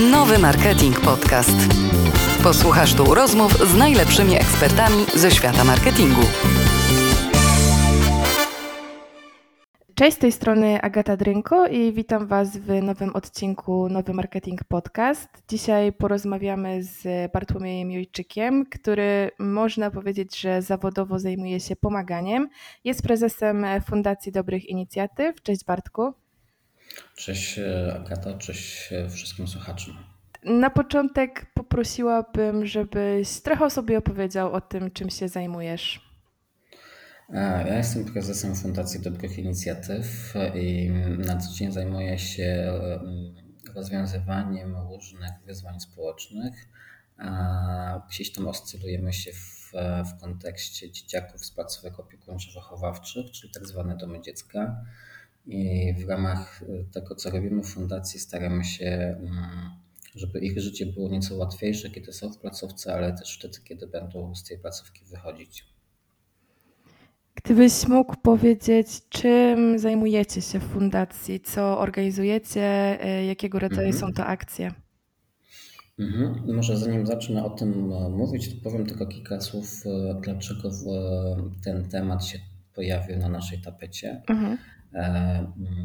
Nowy Marketing Podcast. Posłuchasz tu rozmów z najlepszymi ekspertami ze świata marketingu. Cześć, z tej strony Agata Drynko i witam Was w nowym odcinku Nowy Marketing Podcast. Dzisiaj porozmawiamy z Bartłomiejem Jojczykiem, który można powiedzieć, że zawodowo zajmuje się pomaganiem. Jest prezesem Fundacji Dobrych Inicjatyw. Cześć Bartku. Cześć e, Agata, cześć e, wszystkim słuchaczom. Na początek poprosiłabym, żebyś trochę sobie opowiedział o tym, czym się zajmujesz. Ja jestem prezesem Fundacji Dobrych Inicjatyw i na co dzień zajmuję się rozwiązywaniem różnych wyzwań społecznych. Gdzieś tam oscylujemy się w, w kontekście dzieciaków z placówek opiekuńczo-wychowawczych, czyli tak zwane domy dziecka. I w ramach tego, co robimy w fundacji, staramy się, mm, żeby ich życie było nieco łatwiejsze, kiedy są w placówce, ale też wtedy, kiedy będą z tej placówki wychodzić. Gdybyś mógł powiedzieć, czym zajmujecie się w fundacji, co organizujecie, e, jakiego rodzaju mhm. są to akcje? Mhm. Może zanim zacznę o tym e, mówić, to powiem tylko kilka słów, e, dlaczego ten temat się pojawił na naszej tapecie. Mhm.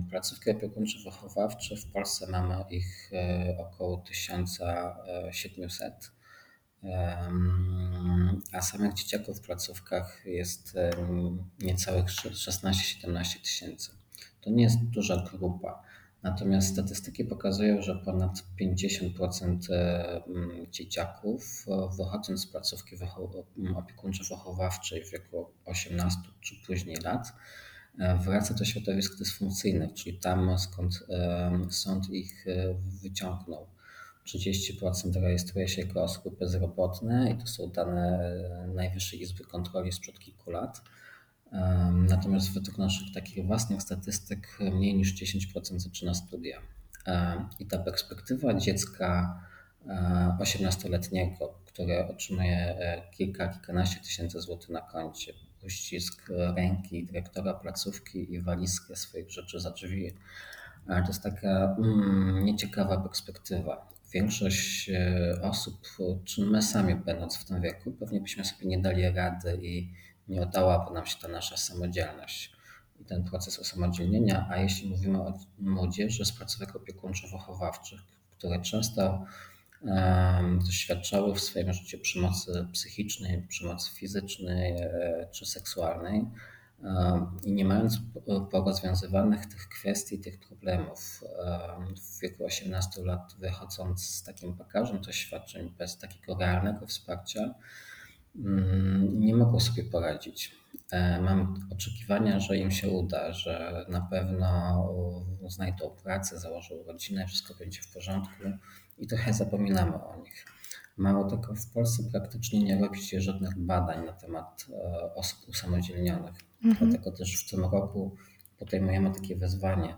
Placówki opiekuńczo-wychowawcze w Polsce mamy ich około 1700 a samych dzieciaków w placówkach jest niecałych 16-17 tysięcy. To nie jest duża grupa. Natomiast statystyki pokazują, że ponad 50% dzieciaków wychodząc z placówki opiekuńczo-wychowawczej w wieku 18 czy później lat e, wraca do środowisk dysfunkcyjnych, czyli tam skąd sąd ich e, wyciągnął. 30% rejestruje się jako osoby bezrobotne i to są dane Najwyższej Izby Kontroli sprzed kilku lat. Natomiast według naszych takich własnych statystyk mniej niż 10% zaczyna studia. I ta perspektywa dziecka 18-letniego, które otrzymuje e, kilka, kilkanaście tysięcy złotych na koncie, uścisk ręki dyrektora placówki i walizkę swoich rzeczy za drzwi, to jest taka mm, nieciekawa perspektywa większość e, osób, czy my sami będąc w tym wieku, pewnie byśmy sobie nie dali rady i nie oddałaby nam się ta nasza samodzielność i ten proces osamodzielnienia. A jeśli mówimy o młodzieży z placówek opiekuńczo-wychowawczych, które często doświadczały w swoim życiu przemocy psychicznej, przemocy fizycznej e, czy seksualnej, i nie mając porozwiązywanych tych kwestii, tych problemów w wieku 18 lat, wychodząc z takim bagażem doświadczeń bez takiego realnego wsparcia, mm, nie mogą sobie poradzić. E, mam oczekiwania, że im się uda, że na pewno znajdą pracę, założą rodzinę, wszystko będzie w porządku i trochę zapominamy o nich. Mało tego, w Polsce praktycznie nie robi się żadnych badań na temat e, osób usamodzielnionych. Mhm. Dlatego też w tym roku podejmujemy takie wyzwanie.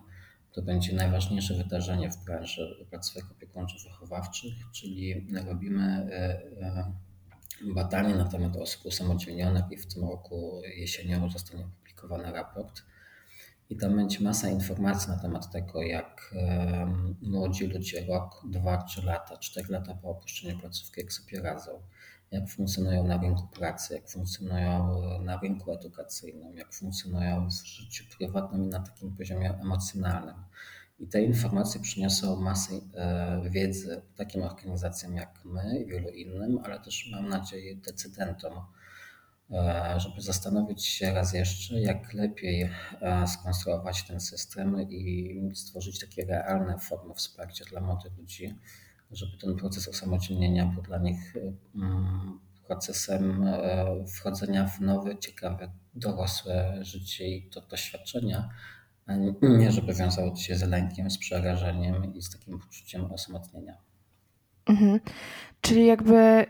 To będzie najważniejsze wydarzenie w branży placówek opiekuńczo-wychowawczych, czyli robimy e, e, badanie na temat osób usamodzielnionych i w tym roku jesienią zostanie opublikowany raport. I tam będzie masa informacji na temat tego, jak młodzi ludzie rok, dwa, trzy lata, cztery lata po opuszczeniu placówki, jak sobie radzą, jak funkcjonują na rynku pracy, jak funkcjonują na rynku edukacyjnym, jak funkcjonują w życiu prywatnym i na takim poziomie emocjonalnym. I te informacje przyniosą masę e, wiedzy takim organizacjom jak my i wielu innym, ale też mam nadzieję decydentom, E, żeby zastanowić się raz jeszcze, jak lepiej e, skonstruować ten system i stworzyć takie realne formy wsparcia dla młodych ludzi, żeby ten proces osamodzielnienia był dla nich mm, procesem e, wchodzenia w nowe, ciekawe, dorosłe życie i to doświadczenia, nie żeby wiązało się z lękiem, z przerażeniem i z takim poczuciem osamotnienia. Mhm. Czyli jakby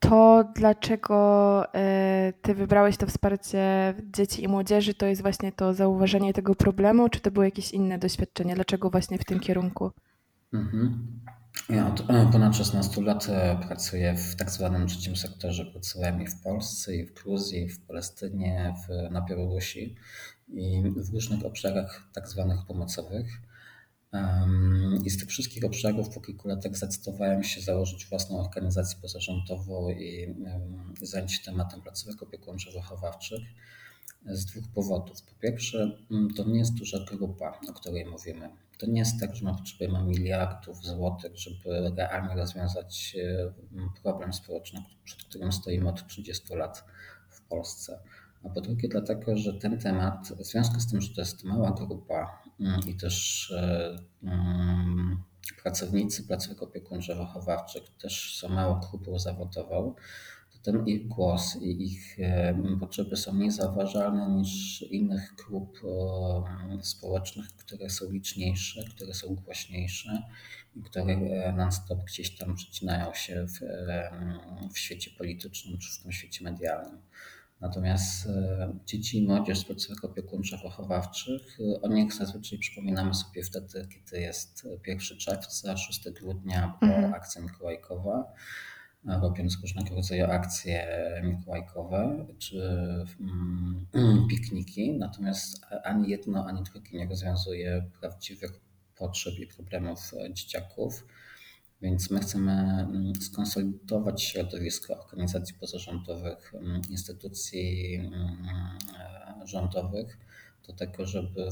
to, dlaczego e, ty wybrałeś to wsparcie dzieci i młodzieży, to jest właśnie to zauważenie tego problemu, czy to były jakieś inne doświadczenia? Dlaczego właśnie w tym kierunku? Mhm. Ja od e, ponad 16 lat e, pracuję w tak zwanym trzecim sektorze. Pracowałem i w Polsce, i w Gruzji, w Palestynie, w, na Białorusi i w różnych obszarach tak zwanych pomocowych. I z tych wszystkich obszarów po kilku latach zdecydowałem się założyć własną organizację pozarządową i zająć się tematem placówek opiekuńczo-wychowawczych z dwóch powodów. Po pierwsze, to nie jest duża grupa, o której mówimy. To nie jest tak, że my potrzebujemy miliardów złotych, żeby realnie rozwiązać problem społeczny, przed którym stoimy od 30 lat w Polsce a po drugie dlatego, że ten temat, w związku z tym, że to jest mała grupa i też e, mm, pracownicy placówek opiekuńczo-wychowawczych też są małą grupą zawodową, to ten ich głos i ich e, potrzeby są mniej zauważalne niż innych grup e, społecznych, które są liczniejsze, które są głośniejsze i które non-stop gdzieś tam przecinają się w, w świecie politycznym czy w tym świecie medialnym. Natomiast e, dzieci i młodzież z placówek opiekuńczo-wychowawczych, e, o nich zazwyczaj przypominamy sobie wtedy, kiedy jest 1 czerwca, 6 grudnia, po mhm. akcja mikołajkowa, robiąc różnego rodzaju akcje mikołajkowe czy mm, pikniki. Natomiast ani jedno, ani drugie nie rozwiązuje prawdziwych potrzeb i problemów dzieciaków. Więc my chcemy mm, skonsolidować środowisko organizacji pozarządowych, mm, instytucji mm, e, rządowych do tego, żeby,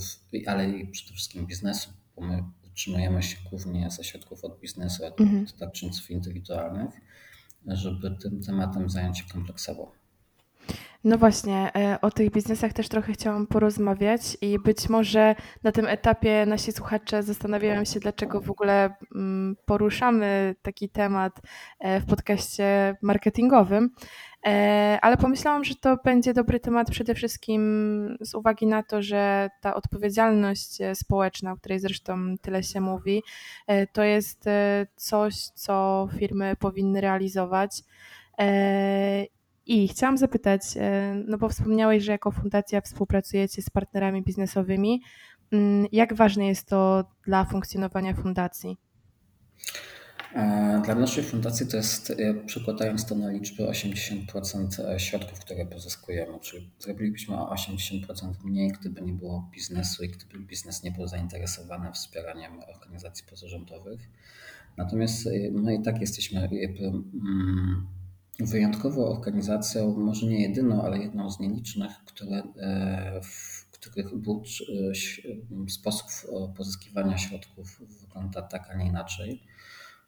ale i przede wszystkim biznesu, bo my utrzymujemy się głównie ze środków od biznesu, od mhm. darczyńców indywidualnych, żeby tym tematem zająć się kompleksowo. No właśnie, e, o tych biznesach też trochę chciałam porozmawiać i być może na tym etapie nasi słuchacze zastanawiają się, dlaczego w ogóle mm, poruszamy taki temat e, w podcaście marketingowym, e, ale pomyślałam, że to będzie dobry temat przede wszystkim z uwagi na to, że ta odpowiedzialność społeczna, o której zresztą tyle się mówi, to jest coś, co firmy powinny realizować. I chciałam zapytać, e, no bo wspomniałeś, że jako fundacja współpracujecie z partnerami biznesowymi. Mm, jak ważne jest to dla funkcjonowania fundacji? E, dla naszej fundacji to jest, e, przykładając to na liczby, 80% środków, które pozyskujemy. Czyli zrobilibyśmy o 80% mniej, gdyby nie było biznesu i gdyby biznes nie był zainteresowany wspieraniem organizacji pozarządowych. Natomiast my i tak jesteśmy mm, wyjątkową organizacją, może nie jedyną, ale jedną z nielicznych, które, e, w których budż, e, sposób pozyskiwania środków wygląda tak, a nie inaczej.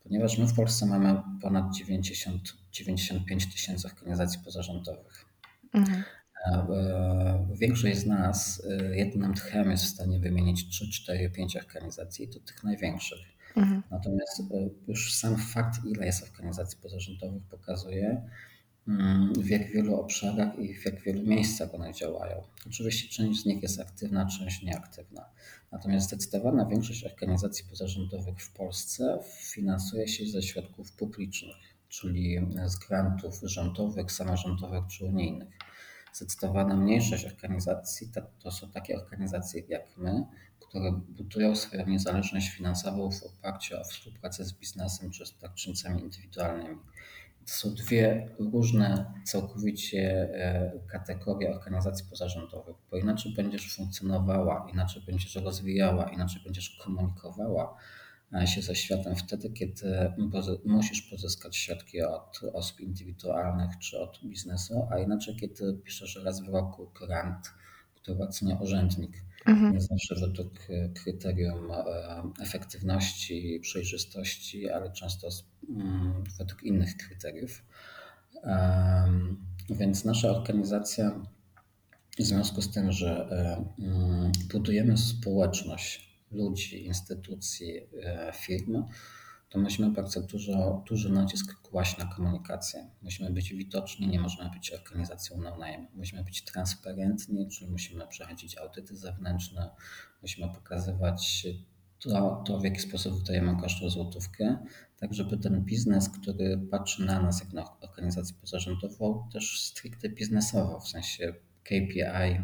Ponieważ my w Polsce mamy ponad 90, 95 tysięcy organizacji pozarządowych. Mhm. E, większość z nas jednym tchem jest w stanie wymienić 3, 4, 5 organizacji, to tych największych. Mhm. Natomiast e, już sam fakt, ile jest organizacji pozarządowych, pokazuje, mm, w jak wielu obszarach i w jak wielu miejscach one działają. Oczywiście część z nich jest aktywna, część nieaktywna. Natomiast zdecydowana większość organizacji pozarządowych w Polsce finansuje się ze środków publicznych, czyli z grantów rządowych, samorządowych czy unijnych. Zdecydowana mniejszość organizacji to są takie organizacje jak my, które budują swoją niezależność finansową w oparciu o współpracę z biznesem czy z darczyńcami indywidualnymi. To są dwie różne całkowicie e, kategorie organizacji pozarządowych, bo inaczej będziesz funkcjonowała, inaczej będziesz rozwijała, inaczej będziesz komunikowała się ze światem wtedy, kiedy musisz pozyskać środki od osób indywidualnych czy od biznesu, a inaczej, kiedy piszesz raz w roku grant, który ocenia urzędnik Mhm. Nie zawsze według e, kryterium e, efektywności przejrzystości, ale często mm, według innych kryteriów. Więc nasza organizacja, w związku z tym, że e, mm, budujemy społeczność ludzi, instytucji, firm, to musimy bardzo dużo, duży nacisk kłaść na komunikację. Musimy być widoczni, nie możemy być organizacją no-name. Musimy być transparentni, czyli musimy przechodzić audyty zewnętrzne, musimy pokazywać to, to w jaki sposób wydajemy każdą złotówkę, tak żeby ten biznes, który patrzy na nas jak na organizację pozarządową, też stricte biznesowo, w sensie KPI,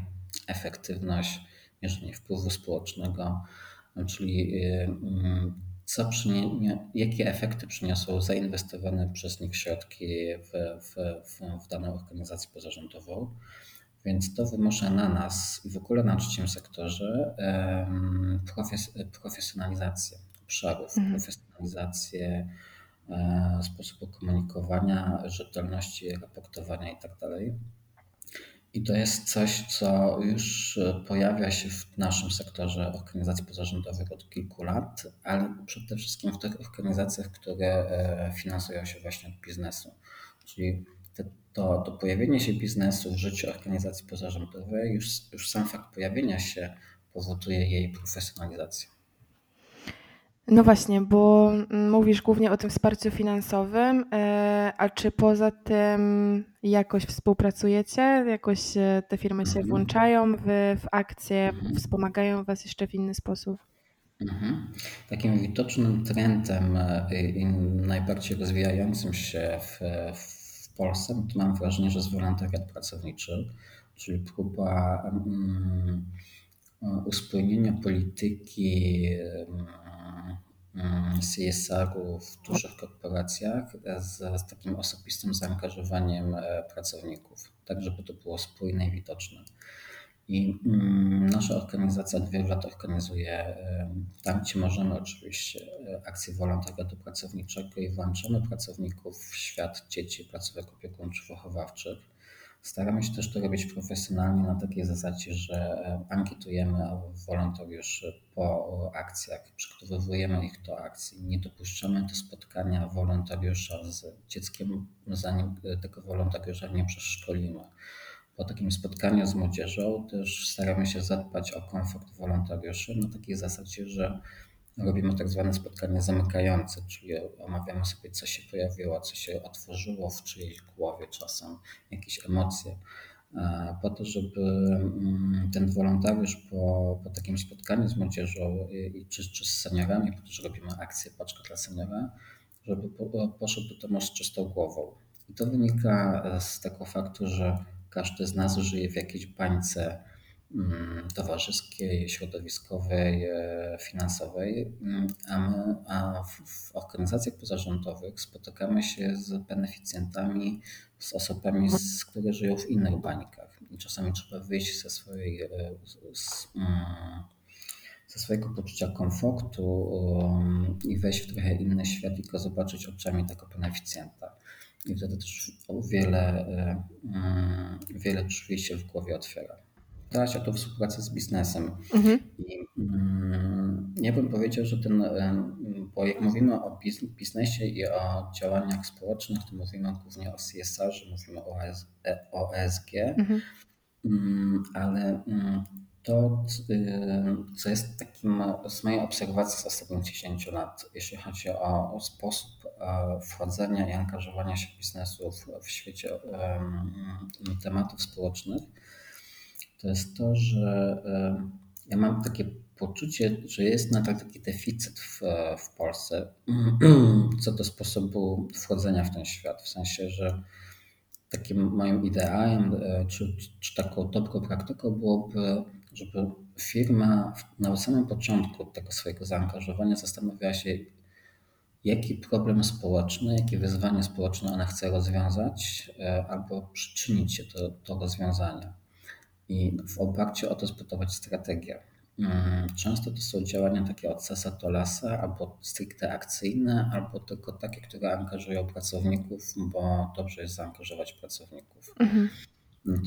efektywność, mierzenie wpływu społecznego, czyli y, co przynie, jakie efekty przyniosą zainwestowane przez nich środki w, w, w, w daną organizację pozarządową. Więc to wymusza na nas i w ogóle na trzecim sektorze profes profesjonalizację obszarów, Mhm. profesjonalizację e, sposobu komunikowania, rzetelności raportowania itd. I to jest coś, co już pojawia się w naszym sektorze organizacji pozarządowych od kilku lat, ale przede wszystkim w tych organizacjach, które e, finansują się właśnie od biznesu. Czyli to, to pojawienie się biznesu w życiu organizacji pozarządowej, już, już sam fakt pojawienia się powoduje jej profesjonalizację. No właśnie, bo mówisz głównie o tym wsparciu finansowym, e, a czy poza tym jakoś współpracujecie? Jakoś e, te firmy się Mhm. włączają w, w akcje, Mhm. wspomagają Was jeszcze w inny sposób? Mhm. Takim widocznym trendem e, i najbardziej rozwijającym się w, w Polsce, to mam wrażenie, że jest wolontariat pracowniczy, czyli próba um, uspójnienia polityki um, CSR-u w dużych korporacjach z, z takim osobistym zaangażowaniem e, pracowników, tak żeby to było spójne i widoczne. I mm, nasza organizacja od wielu lat organizuje tam, gdzie możemy oczywiście e, akcje wolontariatu pracowniczego i włączamy pracowników w świat dzieci, placówek opiekuńczo-wychowawczych. Staramy się też to robić profesjonalnie na takiej zasadzie, że e, ankietujemy wolontariuszy po akcjach, przygotowujemy ich do akcji, nie dopuszczamy do spotkania wolontariusza z dzieckiem, zanim tego wolontariusza nie przeszkolimy. Po takim spotkaniu z młodzieżą też staramy się zadbać o komfort wolontariuszy na takiej zasadzie, że robimy tak zwane spotkanie zamykające, czyli omawiamy sobie, co się pojawiło, co się otworzyło w czyjejś głowie czasem, jakieś emocje, e, po to, żeby mm, ten wolontariusz po, po takim spotkaniu z młodzieżą i, czy, czy z seniorami, po to, że robimy akcję Paczka dla seniora, żeby poszedł do domu z czystą głową. I to wynika z tego faktu, że każdy z nas żyje w jakiejś bańce towarzyskiej, środowiskowej, e, finansowej, mm, a my a w, organizacjach pozarządowych spotykamy się z beneficjentami, z osobami, z, które żyją w innych bańkach. I czasami trzeba wyjść ze swojej, e, z, mm, ze swojego poczucia komfortu um, i wejść w trochę inny świat i go zobaczyć oczami tego beneficjenta i wtedy też wiele, e, mm, wiele drzwi się w głowie otwiera. Teraz ja to współpraca z biznesem. Mhm. I mm, ja bym powiedział, że ten, e, bo jak mówimy o biznesie i o działaniach społecznych, to mówimy głównie o CSR, że mówimy o, o ESG, mhm. Mm, ale to, y, co jest takim z mojej obserwacji z ostatnich 10 lat, jeśli chodzi o, o sposób e, wchodzenia i angażowania się biznesu w, w świecie um, tematów społecznych, to jest to, że ja mam takie poczucie, że jest nadal taki deficyt w, w Polsce co do sposobu wchodzenia w ten świat. W sensie, że takim moim ideałem, e, czy, czy taką dobrą praktyką byłoby żeby firma na samym początku tego swojego zaangażowania zastanawiała się, jaki problem społeczny, jakie wyzwanie społeczne ona chce rozwiązać e, albo przyczynić się do, do rozwiązania. I w oparciu o to zbudować strategię. Mm, często to są działania takie od sasa do lasa, albo stricte akcyjne, albo tylko takie, które angażują pracowników, bo dobrze jest zaangażować pracowników. Mhm.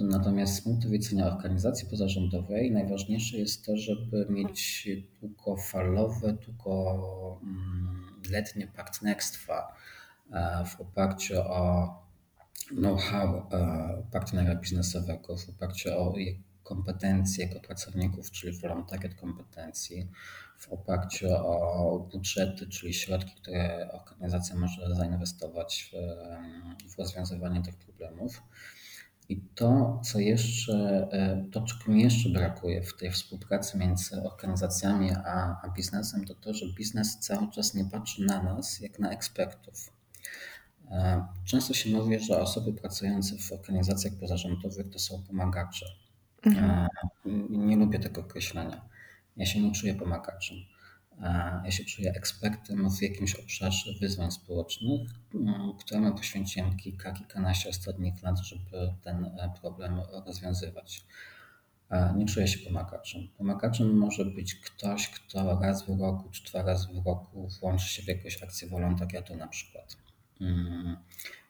Natomiast z punktu widzenia organizacji pozarządowej najważniejsze jest to, żeby mieć długofalowe, długoletnie partnerstwa e, w oparciu o know-how e, partnera biznesowego, w oparciu o kompetencje jego pracowników, czyli wolontariat kompetencji, w oparciu o budżety, czyli środki, które organizacja może zainwestować w, w rozwiązywanie tych problemów. I to, co jeszcze, e, to, czego mi jeszcze brakuje w tej współpracy między organizacjami a, a biznesem, to to, że biznes cały czas nie patrzy na nas jak na ekspertów. E, często się mówi, że osoby pracujące w organizacjach pozarządowych to są pomagacze. Mhm. E, nie lubię tego określenia. Ja się nie czuję pomagaczem. Ja się czuję ekspertem w jakimś obszarze wyzwań społecznych, któremu poświęciłem kilka, kilkanaście ostatnich lat, żeby ten problem rozwiązywać. Nie czuję się pomagaczem. Pomagaczem może być ktoś, kto raz w roku czy dwa razy w roku włączy się w jakąś akcję wolontariatu na przykład. Mm.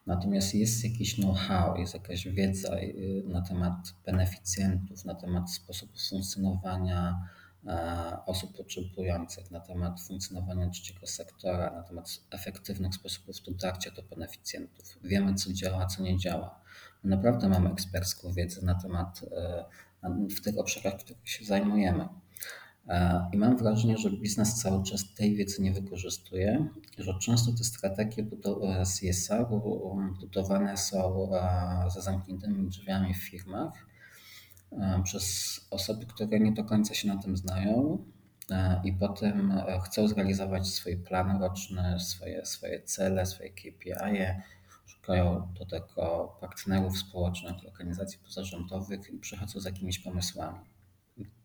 Natomiast jest jakiś know-how, jest jakaś wiedza y, na temat beneficjentów, na temat sposobu funkcjonowania e, osób potrzebujących, na temat funkcjonowania trzeciego sektora, na temat efektywnych sposobów dotarcia do beneficjentów. Wiemy, co działa, co nie działa. My naprawdę mamy ekspercką wiedzę na temat e, w tych obszarach, których się zajmujemy. E, I mam wrażenie, że biznes cały czas tej wiedzy nie wykorzystuje, że często te strategie CSR budowane są e, za zamkniętymi drzwiami w firmach e, przez osoby, które nie do końca się na tym znają i potem chcą zrealizować swoje plany roczne, swoje, swoje cele, swoje KPI, szukają do tego partnerów społecznych, organizacji pozarządowych i przychodzą z jakimiś pomysłami.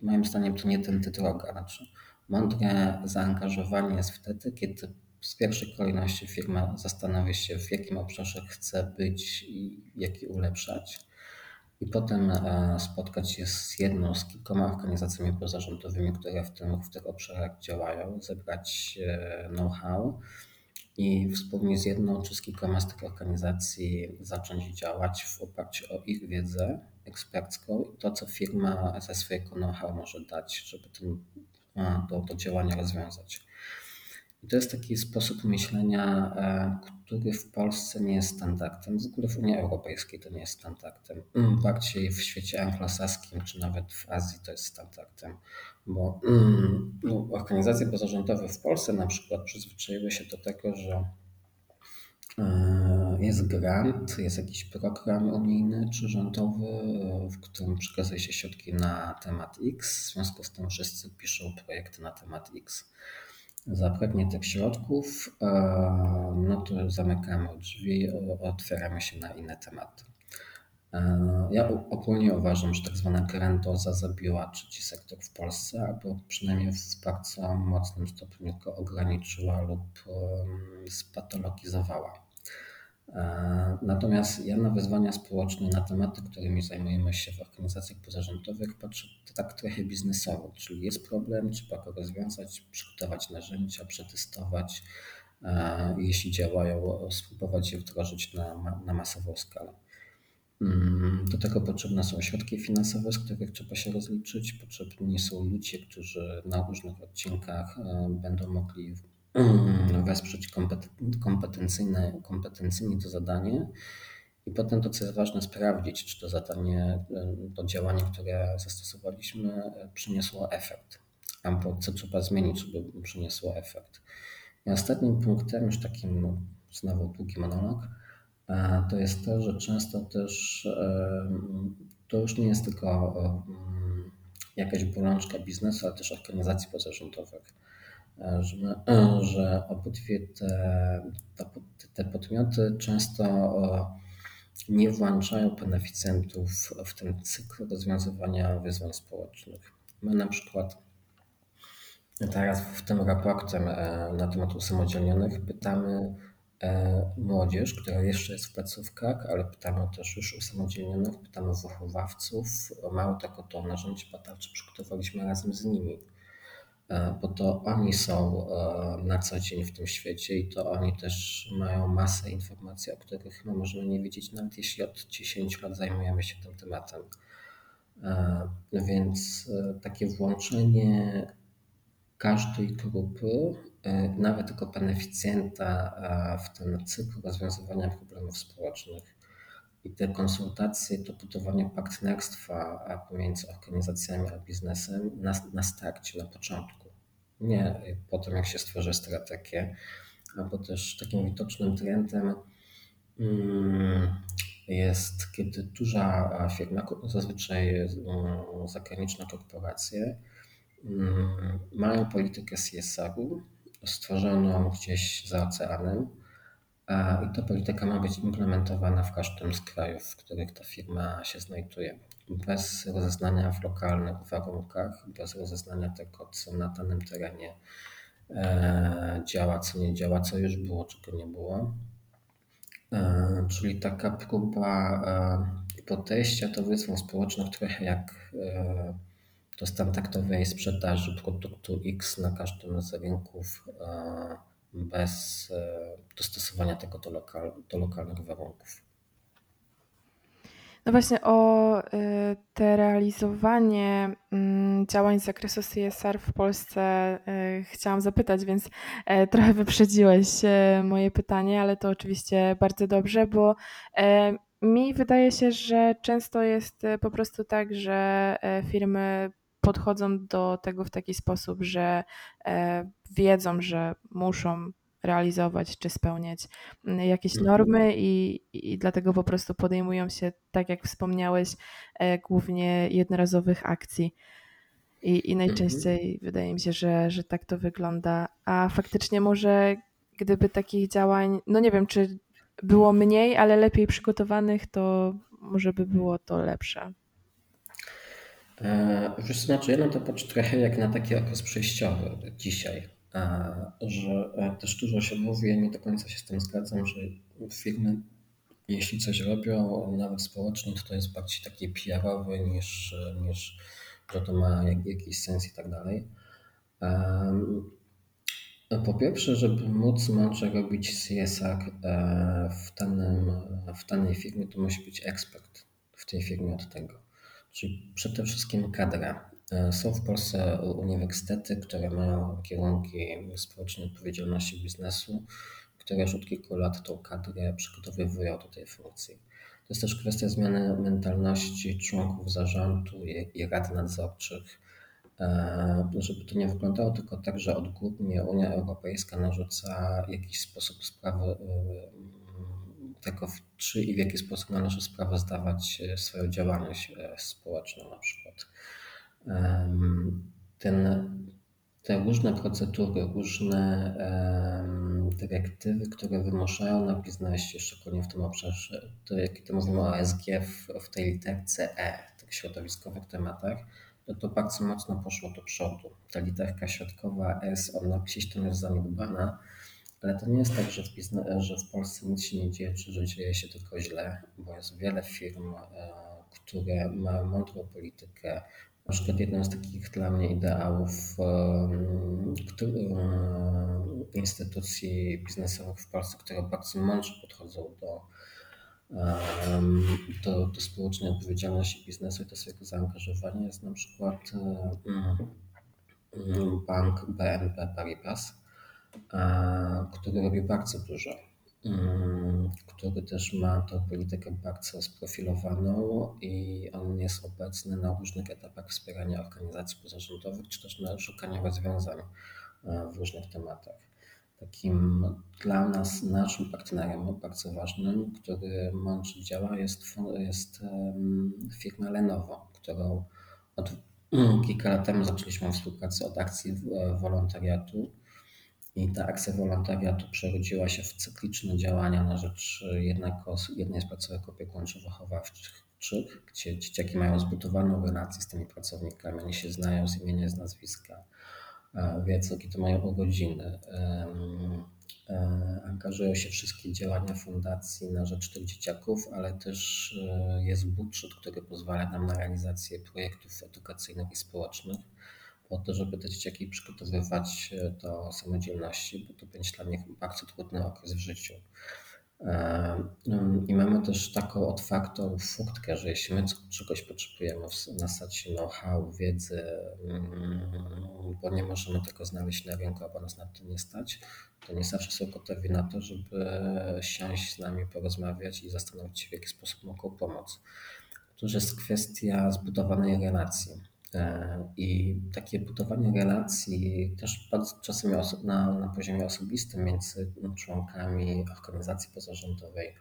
Moim zdaniem to nie tędy droga. Znaczy, mądre zaangażowanie jest wtedy, kiedy z pierwszej kolejności firma zastanowi się, w jakim obszarze chce być i jaki ulepszać. I potem e, spotkać się z jedną, z kilkoma organizacjami pozarządowymi, które w, tym, w tych obszarach działają, zebrać e, know-how i wspólnie z jedną czy z kilkoma z tych organizacji zacząć działać w oparciu o ich wiedzę ekspercką i to, co firma ze swojego know-how może dać, żeby ten, to, to działanie rozwiązać. I to jest taki sposób myślenia, e, który w Polsce nie jest standardem, w ogóle w Unii Europejskiej to nie jest standardem. Bardziej w świecie anglosaskim czy nawet w Azji to jest standardem, bo mm, no, organizacje pozarządowe w Polsce na przykład przyzwyczaiły się do tego, że jest grant, jest jakiś program unijny czy rządowy, w którym przekazuje się środki na temat X. W związku z tym wszyscy piszą projekty na temat X zabraknie tych środków, e, no to zamykamy drzwi, otwieramy się na inne tematy. E, ja ogólnie uważam, że tak zwana grandoza zabiła trzeci sektor w Polsce, albo przynajmniej w bardzo mocnym stopniu go ograniczyła lub spatologizowała. Natomiast ja na wyzwania społeczne, na tematy, którymi zajmujemy się w organizacjach pozarządowych, patrzę tak trochę biznesowo, czyli jest problem, trzeba go rozwiązać, przygotować narzędzia, przetestować, jeśli działają, spróbować je wdrożyć na, na masową skalę. Mm, do tego potrzebne są środki finansowe, z których trzeba się rozliczyć. Potrzebni są ludzie, którzy na różnych odcinkach e, będą mogli wesprzeć kompetencyjne, kompetencyjnie to zadanie i potem to, co jest ważne, sprawdzić, czy to zadanie, to działanie, które zastosowaliśmy, przyniosło efekt, albo co trzeba zmienić, żeby przyniosło efekt. I ostatnim punktem, już takim znowu długi monolog, e, to jest to, że często też e, to już nie jest tylko mm, jakaś bolączka biznesu, ale też organizacji pozarządowych że, że obydwie te, te podmioty często nie włączają beneficjentów w ten cykl rozwiązywania wyzwań społecznych. My na przykład teraz w tym raportem e, na temat usamodzielnionych pytamy e, młodzież, która jeszcze jest w placówkach, ale pytamy też już usamodzielnionych, pytamy wychowawców. Mało tego, to narzędzie badawcze przygotowaliśmy razem z nimi E, bo to oni są e, na co dzień w tym świecie i to oni też mają masę informacji, o których my możemy nie wiedzieć, nawet jeśli od 10 lat zajmujemy się tym tematem. E, więc takie włączenie każdej grupy, nawet tylko beneficjenta w ten cykl rozwiązywania problemów społecznych i te konsultacje, to budowanie partnerstwa pomiędzy organizacjami a biznesem na, na starcie, na początku. Nie po tym, jak się stworzy strategię, albo też takim widocznym trendem mm, jest, kiedy duża firma, zazwyczaj mm, zagraniczne korporacje, mm, mają politykę CSR-u stworzoną gdzieś za oceanem, i ta polityka ma być implementowana w każdym z krajów, w których ta firma się znajduje. Bez rozeznania w lokalnych warunkach, bez rozeznania tego, co na danym terenie działa, co nie działa, co już było, czego nie było. Czyli taka próba podejścia do wyzwań społecznych trochę jak do standardowej sprzedaży produktu X na każdym z rynków bez dostosowania tego do, lokal, do lokalnych warunków. No właśnie o y, te realizowanie mm, działań z zakresu CSR w Polsce y, chciałam zapytać, więc e, trochę wyprzedziłeś e, moje pytanie, ale to oczywiście bardzo dobrze, bo e, mi wydaje się, że często jest po prostu tak, że firmy podchodzą do tego w taki sposób, że wiedzą, że muszą realizować czy spełniać mm, jakieś mhm. normy i, i dlatego po prostu podejmują się, tak jak wspomniałeś, e, głównie jednorazowych akcji. I, i najczęściej mhm. wydaje mi się, że, że tak to wygląda. A faktycznie może gdyby takich działań, no nie wiem, czy było mniej, ale lepiej przygotowanych, to może by było to lepsze. E, wiesz, znaczy, ja na to patrzę trochę jak na taki okres przejściowy dzisiaj że e, też dużo się mówi, ja nie do końca się z tym zgadzam, że firmy, jeśli coś robią, nawet społecznie, to to jest bardziej taki PR-owy niż, niż że to ma jakiś sens i tak dalej. Po pierwsze, żeby móc mądrze robić CSR e, w, danym, w danej firmie, to musi być ekspert w tej firmie od tego. Czyli przede wszystkim kadra. E, są w Polsce uniwersytety, które mają kierunki społecznej odpowiedzialności biznesu, które już od kilku lat tą kadrę przygotowywują do tej funkcji. To jest też kwestia zmiany mentalności członków zarządu i rad nadzorczych, e, żeby to nie wyglądało tylko tak, że odgórnie Unia Europejska narzuca jakiś sposób sprawy e, tego, czy i w jaki sposób należy sprawę zdawać swoją działalność społeczną na przykład ten, te różne procedury, różne dyrektywy, które wymuszają na biznesie, szczególnie w tym obszarze, to jak to mówimy o ESG w, w tej literce E, tych środowiskowych tematach, to to bardzo mocno poszło do przodu. Ta literka środkowa S, ona gdzieś tam jest zaniedbana, ale to nie jest tak, że w, biznes, że w Polsce nic się nie dzieje, czy że dzieje się tylko źle, bo jest wiele firm, e, które mają mądrą politykę, na przykład jednym z takich dla mnie ideałów instytucji biznesowych w Polsce, które bardzo mądrze podchodzą do, do, do społecznej odpowiedzialności biznesu i do swojego zaangażowania jest na przykład bank BNP Paribas, który robi bardzo dużo który też ma tą politykę bardzo sprofilowaną i on jest obecny na różnych etapach wspierania organizacji pozarządowych, czy też na szukaniu rozwiązań e, w różnych tematach. Takim dla nas, naszym partnerem bardzo ważnym, który mądrze działa, jest, jest firma Lenovo, którą od kilka lat temu zaczęliśmy współpracę od akcji wolontariatu i ta akcja wolontariatu przerodziła się w cykliczne działania na rzecz jednej z placówek opiekuńczo-wychowawczych, gdzie dzieciaki mają zbudowaną relację z tymi pracownikami, oni się znają z imienia, z nazwiska, e, wiedzą, to mają urodziny. E, angażują się wszystkie działania fundacji na rzecz tych dzieciaków, ale też e, jest budżet, który pozwala nam na realizację projektów edukacyjnych i społecznych po to, żeby te dzieciaki przygotowywać e, do samodzielności, bo to będzie dla nich bardzo trudny okres w życiu. E, mm, I mamy też taką otwartą furtkę, że jeśli my czegoś potrzebujemy w zasadzie know-how, wiedzy, mm, bo nie możemy tego znaleźć na rynku, albo nas na to nie stać, to nie zawsze są gotowi na to, żeby siąść z nami, porozmawiać i zastanowić się, w jaki sposób mogą pomóc. To już jest kwestia zbudowanej relacji I takie budowanie relacji też czasem na, na poziomie osobistym między członkami organizacji pozarządowej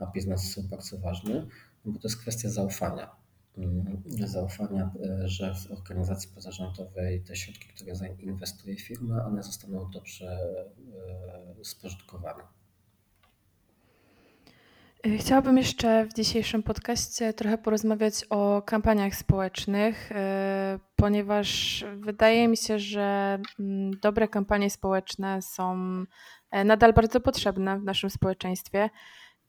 a biznesu są bardzo ważne, no bo to jest kwestia zaufania. Mm, zaufania, e, że w organizacji pozarządowej te środki, które zainwestuje firma, one zostaną dobrze e, spożytkowane. Y, chciałabym jeszcze w dzisiejszym podcaście trochę porozmawiać o kampaniach społecznych, y, ponieważ wydaje mi się, że mm, dobre kampanie społeczne są e, nadal bardzo potrzebne w naszym społeczeństwie.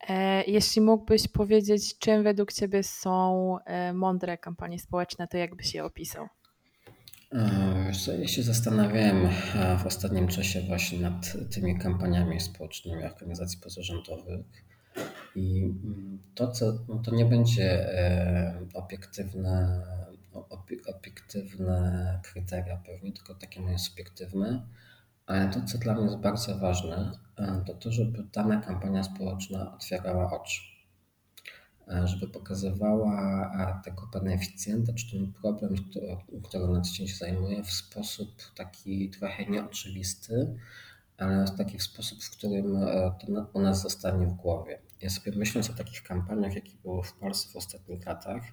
E, jeśli mógłbyś powiedzieć, czym według Ciebie są e, mądre kampanie społeczne, to jakbyś je opisał? Ja się zastanawiałem w ostatnim czasie właśnie nad tymi kampaniami społecznymi organizacji pozarządowych i mm, to, co, no to nie będzie e, obiektywne, obiektywne kryteria pewnie, tylko takie moje subiektywne, ale to, co dla mnie jest bardzo ważne, e, to to, żeby dana kampania społeczna otwierała oczy. E, żeby pokazywała tego beneficjenta, czy ten problem, który, który na co dzień się zajmuje, w sposób taki trochę nieoczywisty, ale taki w sposób, w którym to u nas zostanie w głowie. Ja sobie myśląc o takich kampaniach, jakie były w Polsce w ostatnich latach,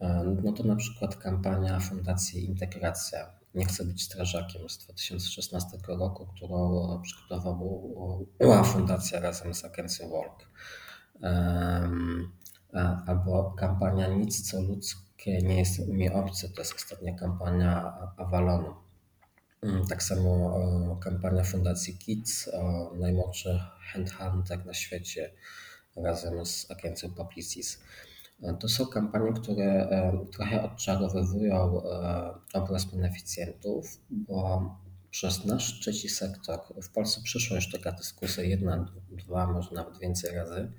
e, no to na przykład kampania Fundacji Integracja. Nie chcę być strażakiem z 2016 roku, którą przygotowała fundacja razem z agencją Work. Albo kampania Nic co ludzkie nie jest mi obce, to jest ostatnia kampania Avalonu. Mm, tak samo kampania Fundacji Kids o najmłodszych handhunter na świecie razem z agencją Publicis. To są kampanie, które e, trochę odczarowywują e, obraz beneficjentów, bo przez nasz trzeci sektor w Polsce przyszła już taka dyskusja jedna, dwa, może nawet więcej razy,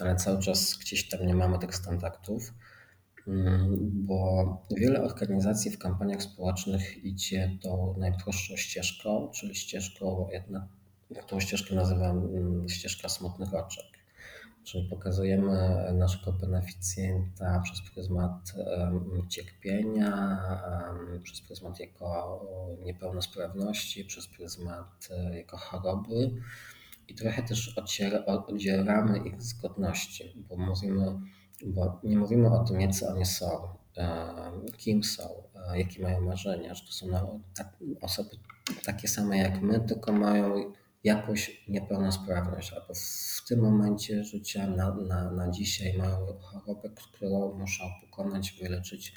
ale cały czas gdzieś tam nie mamy tych standardów. Mm, bo wiele organizacji w kampaniach społecznych idzie tą najprostszą ścieżką, czyli ścieżką, jedna, tą ścieżkę nazywam mm, ścieżka smutnych oczek. Czyli pokazujemy naszego beneficjenta przez pryzmat cierpienia, przez pryzmat jego niepełnosprawności, przez pryzmat e, jego choroby i trochę też odzieramy ich z godności, bo mówimy, bo nie mówimy o tym, co oni są, kim są, jakie mają marzenia, że to są tak, osoby takie same jak my, tylko mają jakąś niepełnosprawność, albo w tym momencie życia na, na, na dzisiaj mają chorobę, którą muszą pokonać, wyleczyć,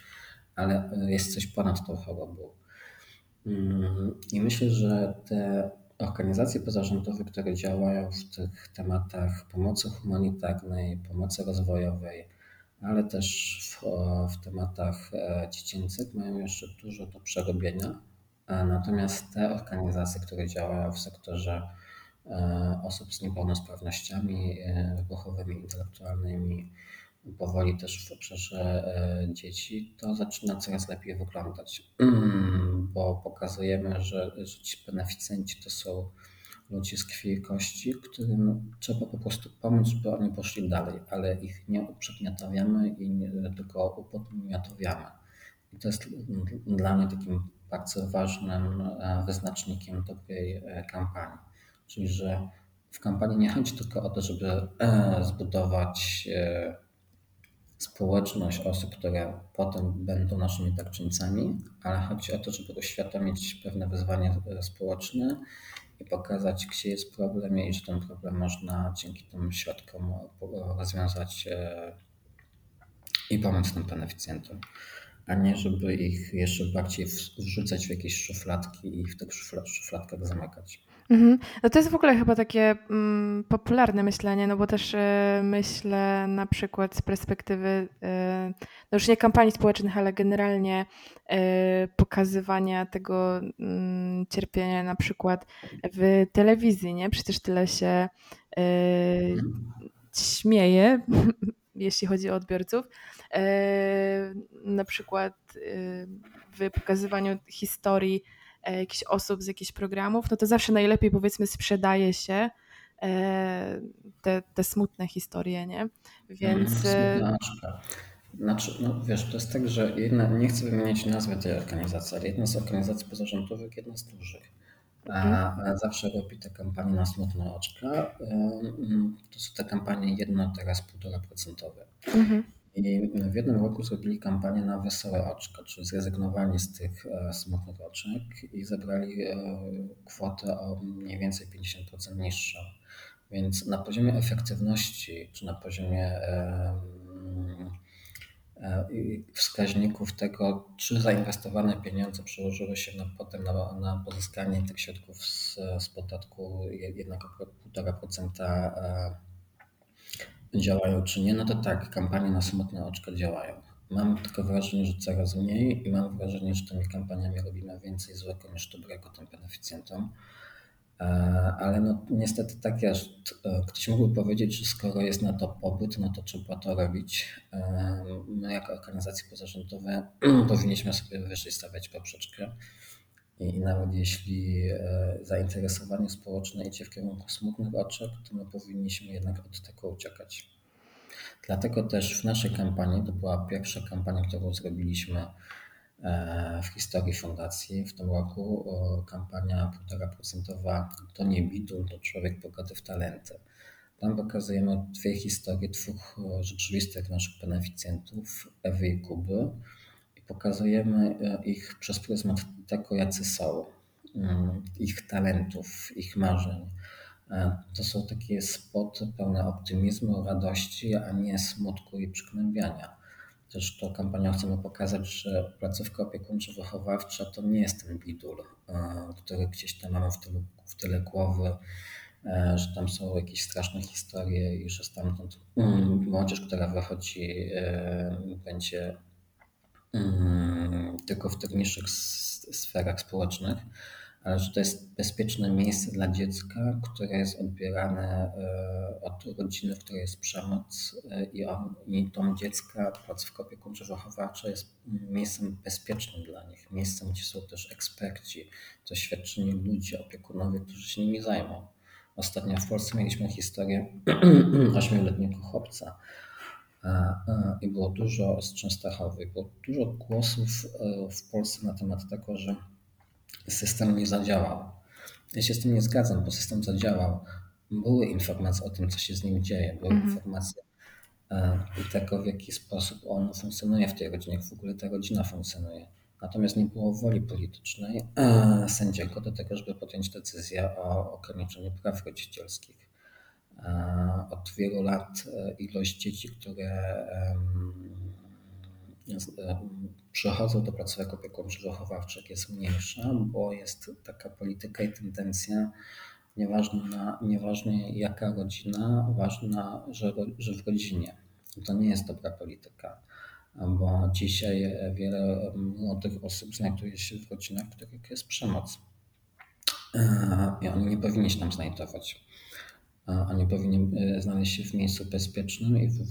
ale jest coś ponad tą chorobą. Mm, I myślę, że te organizacje pozarządowe, które działają w tych tematach pomocy humanitarnej, pomocy rozwojowej, ale też w, w tematach e, dziecięcych mają jeszcze dużo do przerobienia. Natomiast te organizacje, które działają w sektorze e, osób z niepełnosprawnościami e, ruchowymi, intelektualnymi, powoli też w obszarze dzieci, to zaczyna coraz lepiej wyglądać, bo pokazujemy, że, że ci beneficjenci to są ludzie z krwi i kości, którym trzeba po prostu pomóc, żeby oni poszli dalej, ale ich nie uprzedmiotawiamy i nie, tylko upodmiotawiamy. I to jest dla mnie takim bardzo ważnym e, wyznacznikiem dobrej e, kampanii. Czyli, że w kampanii nie chodzi tylko o to, żeby e, zbudować społeczność osób, które potem będą naszymi darczyńcami, ale chodzi o to, żeby uświadomić pewne wyzwanie społeczne i pokazać, gdzie jest problem i że ten problem można dzięki tym środkom rozwiązać e, i pomóc tym beneficjentom, a nie żeby ich jeszcze bardziej wrzucać w jakieś szufladki i w tych szufladkach zamykać. Mhm. No to jest w ogóle chyba takie mm, popularne myślenie, no bo też y, myślę na przykład z perspektywy y, no już nie kampanii społecznych, ale generalnie y, pokazywania tego mm, cierpienia na przykład w telewizji, nie? Przecież tyle się śmieje, jeśli chodzi o odbiorców. Na przykład w pokazywaniu historii jakichś osób z jakichś programów, no to zawsze najlepiej powiedzmy sprzedaje się e, te, te smutne historie, nie? Więc... Mm, znaczy, no wiesz, to jest tak, że jedna, nie chcę wymieniać nazwy tej organizacji, ale jedna z organizacji pozarządowych, jedna z dużych, a, mhm. zawsze robi te kampanie na smutne oczka. To są te kampanie jedno, teraz półtora procentowe. Mhm. I w jednym roku zrobili kampanię na wesołe oczko, czyli zrezygnowali z tych e, smutnych oczek i zebrali e, kwotę o mniej więcej 50% niższą. Więc na poziomie efektywności, czy na poziomie wskaźników tego, czy zainwestowane pieniądze przełożyły się na, potem na, na pozyskanie tych środków z, z podatku 1,5% działają czy nie, no to tak, kampanie na smutne oczko działają. Mam tylko wrażenie, że coraz mniej i mam wrażenie, że tymi kampaniami robimy więcej złego niż dobrego tym beneficjentom. E, ale no, niestety tak jest. E, ktoś mógłby powiedzieć, że skoro jest na to pobyt, no to trzeba to robić. E, my jako organizacje pozarządowe powinniśmy sobie wyżej stawiać poprzeczkę. I nawet jeśli zainteresowanie społeczne idzie w kierunku smutnych oczek, to my powinniśmy jednak od tego uciekać. Dlatego też w naszej kampanii, to była pierwsza kampania, którą zrobiliśmy E, w historii fundacji w tym roku. Kampania 1,5% to nie bidul, to człowiek bogaty w talenty. Tam pokazujemy dwie historie dwóch rzeczywistych naszych beneficjentów, Ewy i Kuby. Pokazujemy e, ich przez pryzmat tego, jacy są, mm, ich talentów, ich marzeń. E, to są takie spoty pełne optymizmu, radości, a nie smutku i przygnębiania. Też tą kampanią chcemy pokazać, że placówka opiekuńczo-wychowawcza to nie jest ten bidul, e, który gdzieś tam mamy w tyle, w tyle głowy, że tam są jakieś straszne historie i że stamtąd mm, młodzież, która wychodzi, będzie tylko w tych niższych sferach społecznych ale że to jest bezpieczne miejsce dla dziecka, które jest odbierane e, od rodziny, w której jest przemoc e, i, on, i dom dziecka, placówka opiekuńczo-wychowawcza jest miejscem bezpiecznym dla nich, miejscem, gdzie są też eksperci, doświadczeni ludzie, opiekunowie, którzy się nimi zajmą. Ostatnio w Polsce mieliśmy historię ośmioletniego chłopca, i było dużo z Częstochowy, było dużo głosów e, w Polsce na temat tego, że system nie zadziałał. Ja się z tym nie zgadzam, bo system zadziałał. Były informacje o tym, co się z nim dzieje, były mhm. informacje e, tego, w jaki sposób on funkcjonuje w tej rodzinie, jak w ogóle ta rodzina funkcjonuje. Natomiast nie było woli politycznej e, sędziego do tego, żeby podjąć decyzję o ograniczeniu praw rodzicielskich. E, od wielu lat ilość dzieci, które przychodzą do placówek opiekuńczo-wychowawczych jest mniejsza, bo jest taka polityka i tendencja, nieważne, nieważne jaka rodzina, ważna, że, że w rodzinie. To nie jest dobra polityka, bo dzisiaj wiele młodych osób znajduje się w rodzinach, w których jest przemoc. I oni nie powinni się tam znajdować. Oni powinni e, znaleźć się w miejscu bezpiecznym i w,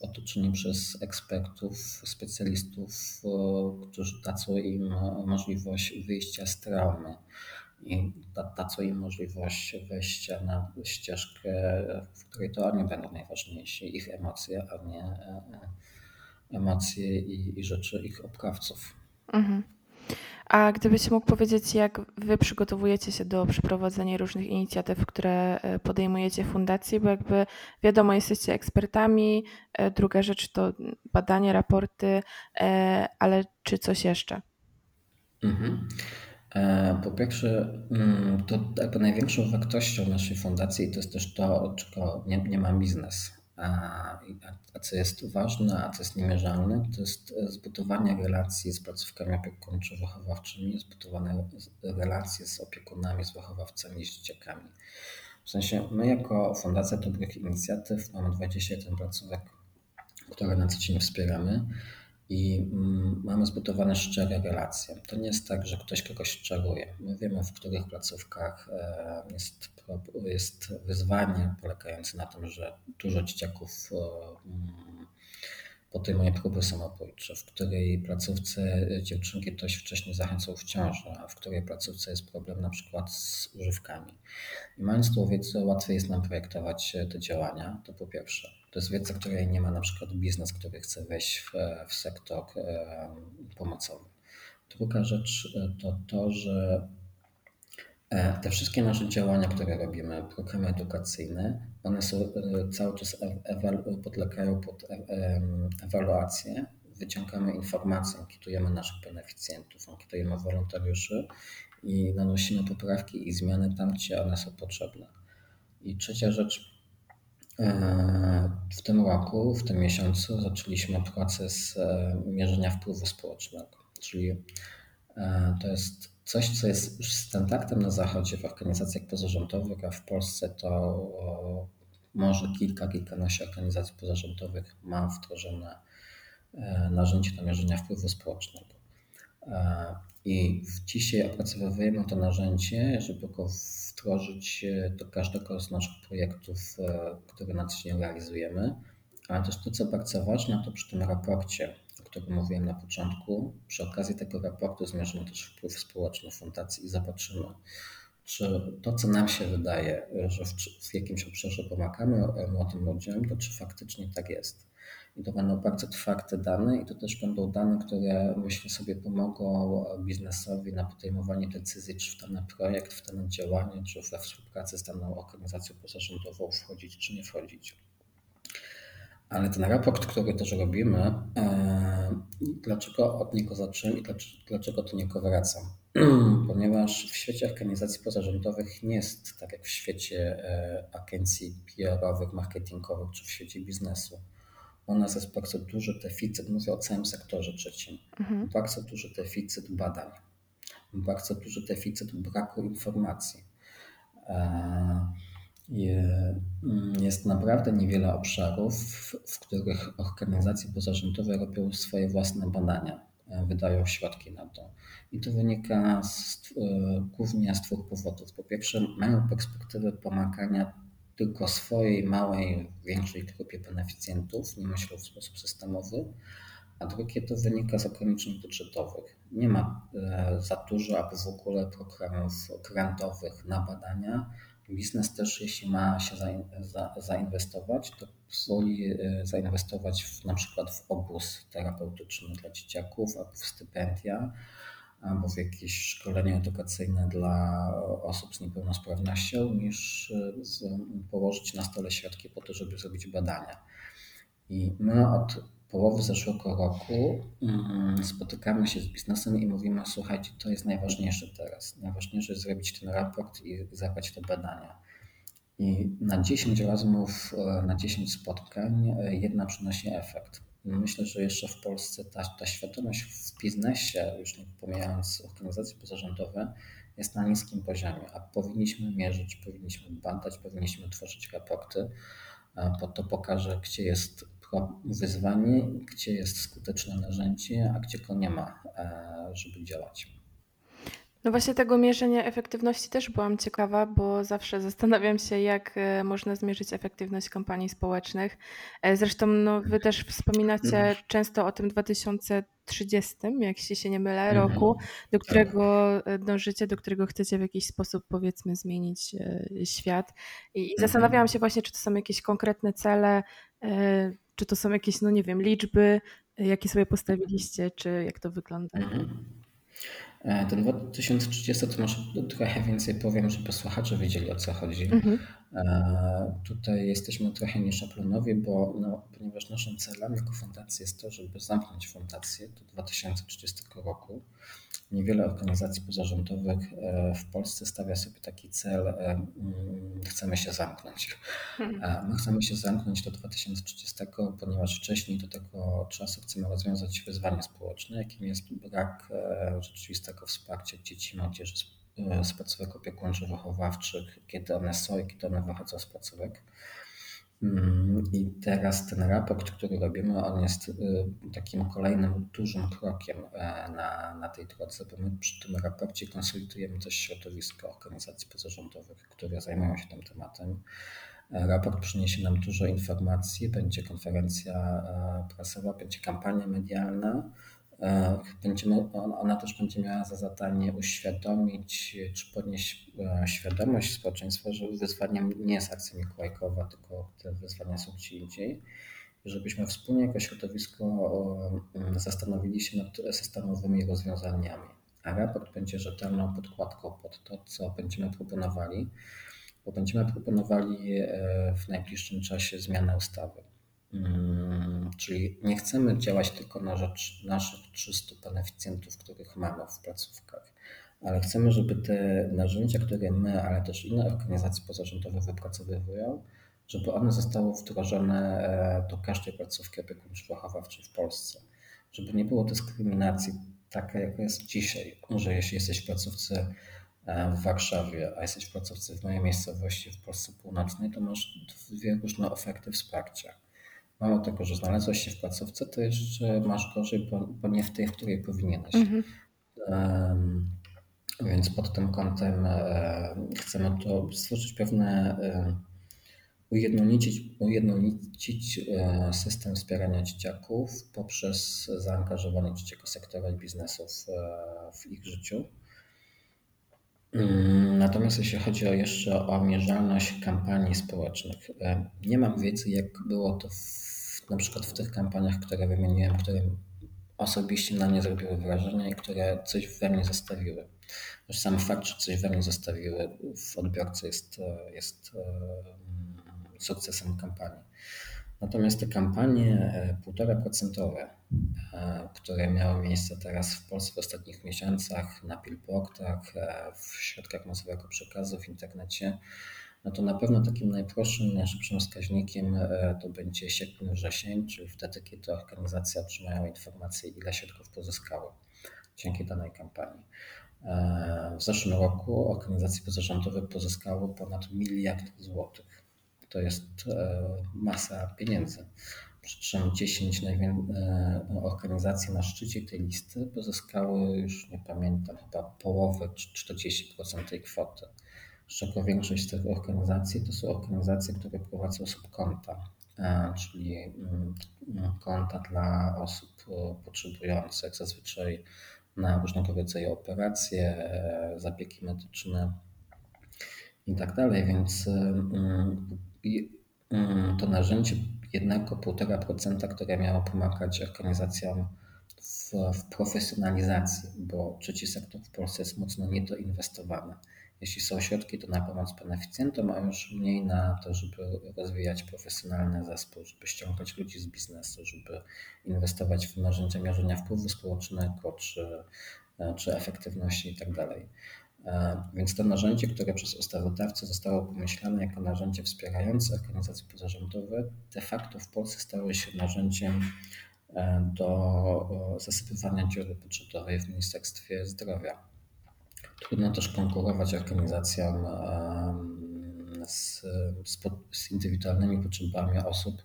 otoczeni przez ekspertów, specjalistów, którzy dadzą im możliwość wyjścia z traumy i dadzą im możliwość wejścia na ścieżkę, w której to oni będą najważniejsi, ich emocje, a nie e, e, emocje i, i rzeczy ich oprawców. Mhm. A gdybyś mógł powiedzieć, jak wy przygotowujecie się do przeprowadzenia różnych inicjatyw, które e, podejmujecie w fundacji, bo jakby wiadomo, jesteście ekspertami, e, druga rzecz to badania, raporty, e, ale czy coś jeszcze? Mhm. Po pierwsze, mm, to jakby największą wartością naszej fundacji to jest też to, czego nie, nie ma biznes. A, a co jest ważne, a co jest niemierzalne, to jest zbudowanie relacji z placówkami opiekuńczo-wychowawczymi, zbudowane relacje z opiekunami, z wychowawcami, z dzieciakami. W sensie my jako Fundacja Dobrych Inicjatyw mamy 21 placówek, które na co dzień wspieramy i mm, mamy zbudowane szczere relacje. To nie jest tak, że ktoś kogoś czaruje. My wiemy, w których placówkach e, jest, jest wyzwanie polegające na tym, że dużo dzieciaków e, mm, podejmuje próby samobójcze, w której placówce dziewczynki ktoś wcześniej zachęcał w ciąży, a w której placówce jest problem na przykład z używkami. I mając tą wiedzę, łatwiej jest nam projektować te działania, to po pierwsze. To jest wiedza, której nie ma na przykład biznes, który chce wejść w, w sektor e, pomocowy. Druga rzecz e, to to, że e, te wszystkie nasze działania, które robimy, programy edukacyjne, one są cały czas podlegają pod ewaluację. Wyciągamy informacje, ankietujemy naszych beneficjentów, ankietujemy wolontariuszy i nanosimy poprawki i zmiany tam, gdzie one są potrzebne. I trzecia rzecz, w tym roku, w tym miesiącu zaczęliśmy proces mierzenia wpływu społecznego, czyli to jest coś, co jest już standardem na Zachodzie w organizacjach pozarządowych, a w Polsce to może kilka, kilkanaście organizacji pozarządowych ma wdrożone e, narzędzie do mierzenia wpływu społecznego. E, I dzisiaj opracowujemy to narzędzie, żeby go wdrożyć do każdego z naszych projektów, e, które na co dzień realizujemy. Ale też to, co bardzo ważne, to przy tym raporcie, o którym mówiłem na początku, przy okazji tego raportu zmierzymy też wpływ społeczny fundacji i zobaczymy, czy to, co nam się wydaje, że w, w jakimś obszarze pomagamy młodym ludziom, to czy faktycznie tak jest. I to będą bardzo twarde dane i to też będą dane, które myślę sobie pomogą biznesowi na podejmowanie decyzji, czy w dany projekt, w dane działanie, czy we współpracy z daną organizacją pozarządową wchodzić, czy nie wchodzić. Ale ten raport, który też robimy, e, dlaczego od niego zacząłem i dlaczego do niego wracam? Ponieważ w świecie organizacji pozarządowych nie jest tak jak w świecie e, agencji PR-owych, marketingowych czy w świecie biznesu. U nas jest bardzo duży deficyt, mówię o całym sektorze trzecim, mhm. bardzo duży deficyt badań, bardzo duży deficyt braku informacji. E, Mm, jest naprawdę niewiele obszarów, w których organizacje pozarządowe robią swoje własne badania, e, wydają środki na to. I to wynika z, e, głównie z dwóch powodów. Po pierwsze, mają perspektywę pomagania tylko swojej małej, większej grupie beneficjentów, nie myślą w sposób systemowy. A drugie to wynika z ograniczeń budżetowych. Nie ma e, za dużo albo w ogóle programów grantowych na badania, Biznes też, jeśli ma się zainwestować, to pozwoli e, zainwestować w, na przykład w obóz terapeutyczny dla dzieciaków, albo w stypendia, albo w jakieś szkolenie edukacyjne dla osób z niepełnosprawnością, niż e, położyć na stole środki po to, żeby zrobić badania. I my od połowy zeszłego roku mm, spotykamy się z biznesem i mówimy, słuchajcie, to jest najważniejsze teraz. Najważniejsze jest zrobić ten raport i zabrać te badania. I na 10 rozmów, e, na 10 spotkań e, jedna przynosi efekt. Myślę, że jeszcze w Polsce ta, ta świadomość w biznesie, już nie pomijając organizacje pozarządowe, jest na niskim poziomie, a powinniśmy mierzyć, powinniśmy badać, powinniśmy tworzyć raporty, bo to pokaże, gdzie jest wyzwanie, gdzie jest skuteczne narzędzie, a gdzie go nie ma, e, żeby działać. No właśnie tego mierzenia efektywności też byłam ciekawa, bo zawsze zastanawiam się, jak e, można zmierzyć efektywność kampanii społecznych. E, zresztą no, wy też wspominacie mhm. często o tym 2030, jak się nie mylę, mhm. roku, do którego tak. dążycie, do którego chcecie w jakiś sposób powiedzmy zmienić świat. I mhm. zastanawiałam się właśnie, czy to są jakieś konkretne cele, czy to są jakieś, no nie wiem, liczby, jakie sobie postawiliście, czy jak to wygląda? E, do 2030 to może trochę więcej powiem, żeby słuchacze wiedzieli o co chodzi. Mhm. E, tutaj jesteśmy trochę nieszablonowi, bo no, ponieważ naszym celem jako fundacji jest to, żeby zamknąć fundację do 2030 roku. Niewiele organizacji pozarządowych e, w Polsce stawia sobie taki cel, mm, chcemy się zamknąć. Mhm. My chcemy się zamknąć do 2030, ponieważ wcześniej do tego czasu chcemy rozwiązać wyzwanie społeczne, jakim jest brak rzeczywistego wsparcia dzieci i młodzieży z placówek opiekuńczo-wychowawczych, kiedy one są i kiedy one wychodzą z placówek. Mm, I teraz ten raport, który robimy, on jest y, takim kolejnym dużym krokiem e, na, na tej drodze, bo my przy tym raporcie konsultujemy też środowisko organizacji pozarządowych, które zajmują się tym tematem. E, raport przyniesie nam dużo informacji, będzie konferencja e, prasowa, będzie kampania medialna, E, będziemy, ona też będzie miała za zadanie uświadomić czy podnieść e, świadomość społeczeństwa, że wyzwaniem nie jest akcja mikołajkowa, tylko te wyzwania są gdzie indziej. Żebyśmy wspólnie jako środowisko zastanowili się nad systemowymi rozwiązaniami. A raport będzie rzetelną podkładką pod to, co będziemy proponowali, bo będziemy proponowali e, w najbliższym czasie zmianę ustawy. Mm, czyli nie chcemy działać tylko na rzecz naszych 300 beneficjentów, których mamy w placówkach, ale chcemy, żeby te narzędzia, które my, ale też inne organizacje pozarządowe wypracowywują, żeby one zostały wdrożone e, do każdej placówki opiekuńczo-wychowawczej w Polsce. Żeby nie było dyskryminacji takiej, jaka jest dzisiaj, że jeśli jesteś w placówce e, w Warszawie, a jesteś w placówce w mojej miejscowości w Polsce Północnej, to masz dwie różne oferty wsparcia. Mało tego, że znalazłeś się w placówce, to jeszcze masz gorzej, bo, bo nie w tej, w której powinieneś. Mhm. Um, więc pod tym kątem e, chcemy to stworzyć pewne e, ujednolicić, ujednolicić e, system wspierania dzieciaków poprzez zaangażowanie trzeciego sektora i biznesu w, w ich życiu. Mm, natomiast jeśli chodzi o jeszcze o mierzalność kampanii społecznych, nie mam wiedzy, jak było to w, na przykład w tych kampaniach, które wymieniłem, które osobiście na mnie zrobiły wrażenie i które coś we mnie zostawiły. Już sam fakt, że coś we mnie zostawiły w odbiorcy jest, jest e, sukcesem kampanii. Natomiast te kampanie e, półtora procentowe, e, które miały miejsce teraz w Polsce w ostatnich miesiącach na billboardach, w środkach masowego przekazu, w internecie, no to na pewno takim najprostszym, najszybszym wskaźnikiem to będzie sierpień, wrzesień, czyli wtedy, kiedy organizacje otrzymają informację, ile środków pozyskały dzięki danej kampanii. W zeszłym roku organizacje pozarządowe pozyskały ponad miliard złotych. To jest e, masa pieniędzy. Przy czym 10 e, organizacji na szczycie tej listy pozyskały już nie pamiętam, chyba połowę czy 40% tej kwoty. Z czego większość tych organizacji to są organizacje, które prowadzą subkonta, e, czyli mm, konta dla osób potrzebujących, zazwyczaj na różnego rodzaju operacje, e, zabiegi medyczne i tak dalej, więc mm, mm, to narzędzie jednego 1,5%, które miało pomagać organizacjom w, w profesjonalizacji, bo trzeci sektor w Polsce jest mocno niedoinwestowany. Jeśli są środki, to na pomoc beneficjentom, a już mniej na to, żeby rozwijać profesjonalny zespół, żeby ściągać ludzi z biznesu, żeby inwestować w narzędzia mierzenia wpływu społecznego czy, czy efektywności itd. Tak e, więc to narzędzie, które przez ustawodawcę zostało pomyślane jako narzędzie wspierające organizacje pozarządowe, de facto w Polsce stało się narzędziem e, do zasypywania dziury budżetowej w Ministerstwie Zdrowia. Trudno też konkurować organizacjom z, z, z indywidualnymi potrzebami osób,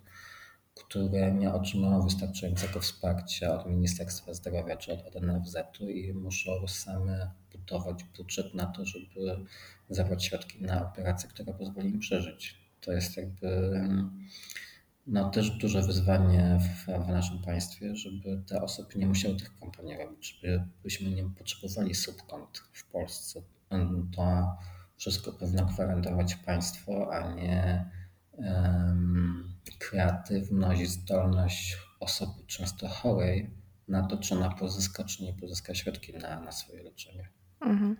które nie otrzymują wystarczającego wsparcia od Ministerstwa Zdrowia czy od, od NFZ-u i muszą same budować budżet na to, żeby zabrać środki na operację, która pozwoli im przeżyć. To jest jakby no, też duże wyzwanie w, w, naszym państwie, żeby te osoby nie musiały tych kampanii robić, żebyśmy nie potrzebowali subkont w Polsce. To wszystko powinno gwarantować państwo, a nie um, kreatywność, zdolność osoby często chorej na to, czy ona pozyska, czy nie pozyska środki na, na swoje leczenie. Mhm.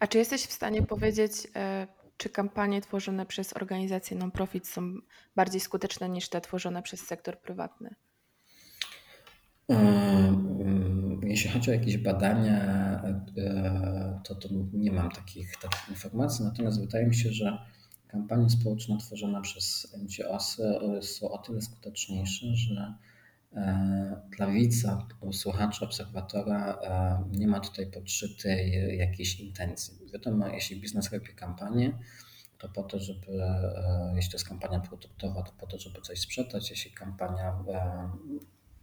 A czy jesteś w stanie powiedzieć, e, czy kampanie tworzone przez organizacje non-profit są bardziej skuteczne niż te tworzone przez sektor prywatny? Jeśli chodzi o jakieś badania, e, to, to nie mam takich, takich informacji, natomiast wydaje mi się, że kampanie społeczne tworzone przez NGOs są o tyle skuteczniejsze, że e, dla widza, słuchacza, obserwatora e, nie ma tutaj podszytej jakiejś intencji. Wiadomo, jeśli biznes robi kampanię, to po to, żeby, e, jeśli to jest kampania produktowa, to po to, żeby coś sprzedać. Jeśli kampania,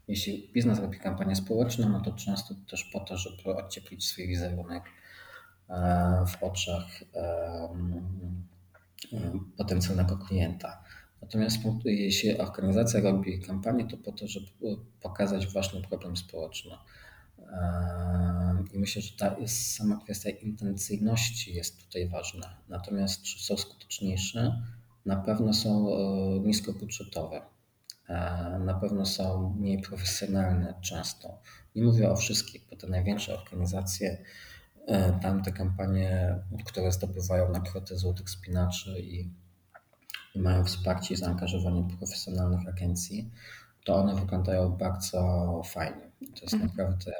jeśli biznes robi kampanię społeczną, no to często też po to, żeby odcieplić swój wizerunek w oczach potencjalnego klienta. Natomiast jeśli organizacja robi kampanię, to po to, żeby pokazać ważny problem społeczny. I myślę, że ta jest sama kwestia intencyjności jest tutaj ważna. Natomiast czy są skuteczniejsze? Na pewno są e, niskobudżetowe. Na pewno są mniej profesjonalne często. Nie mówię o wszystkich, bo te największe organizacje, e, tam te kampanie, które zdobywają nagrody złotych spinaczy i i mają wsparcie i zaangażowanie profesjonalnych agencji, to one wyglądają bardzo fajnie. To jest Mhm. naprawdę,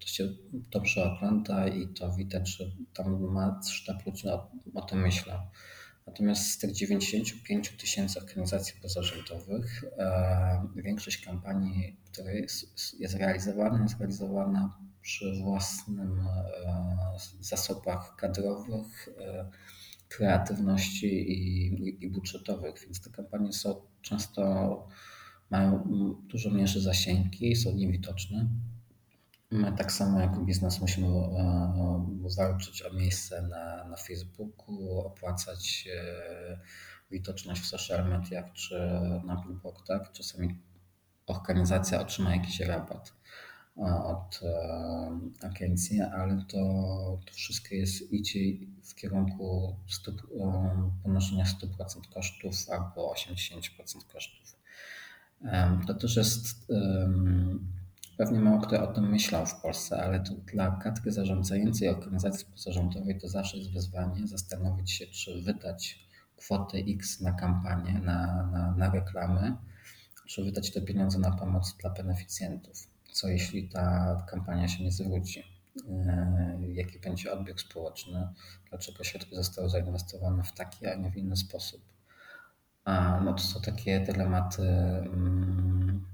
to się dobrze ogląda i to widać, że tam ma sztab ludzi o, o tym myślą. Natomiast z tych 95 tysięcy organizacji pozarządowych e, większość kampanii, która jest, jest realizowana, jest realizowana przy własnym e, zasobach kadrowych, e, kreatywności i, i, budżetowych, więc te kampanie są często mają dużo mniejsze zasięgi, są niewidoczne. My tak samo jako biznes musimy e, walczyć o miejsce na, na Facebooku, opłacać e, widoczność w social mediach czy na billboardach. Czasami organizacja otrzyma jakiś rabat od agencji, ale to, to wszystko jest, idzie w kierunku stóp, ponoszenia 100% kosztów albo 80% kosztów. To też jest Pewnie mało kto o tym myślał w Polsce, ale to dla kadry zarządzającej organizacji pozarządowej to zawsze jest wyzwanie zastanowić się, czy wydać kwotę X na kampanię, na, na, na reklamy, czy wydać te pieniądze na pomoc dla beneficjentów. Co jeśli ta kampania się nie zwróci? E, jaki będzie odbiór społeczny? Dlaczego środki zostały zainwestowane w taki, a nie w inny sposób? A, no to są takie dylematy. Mm,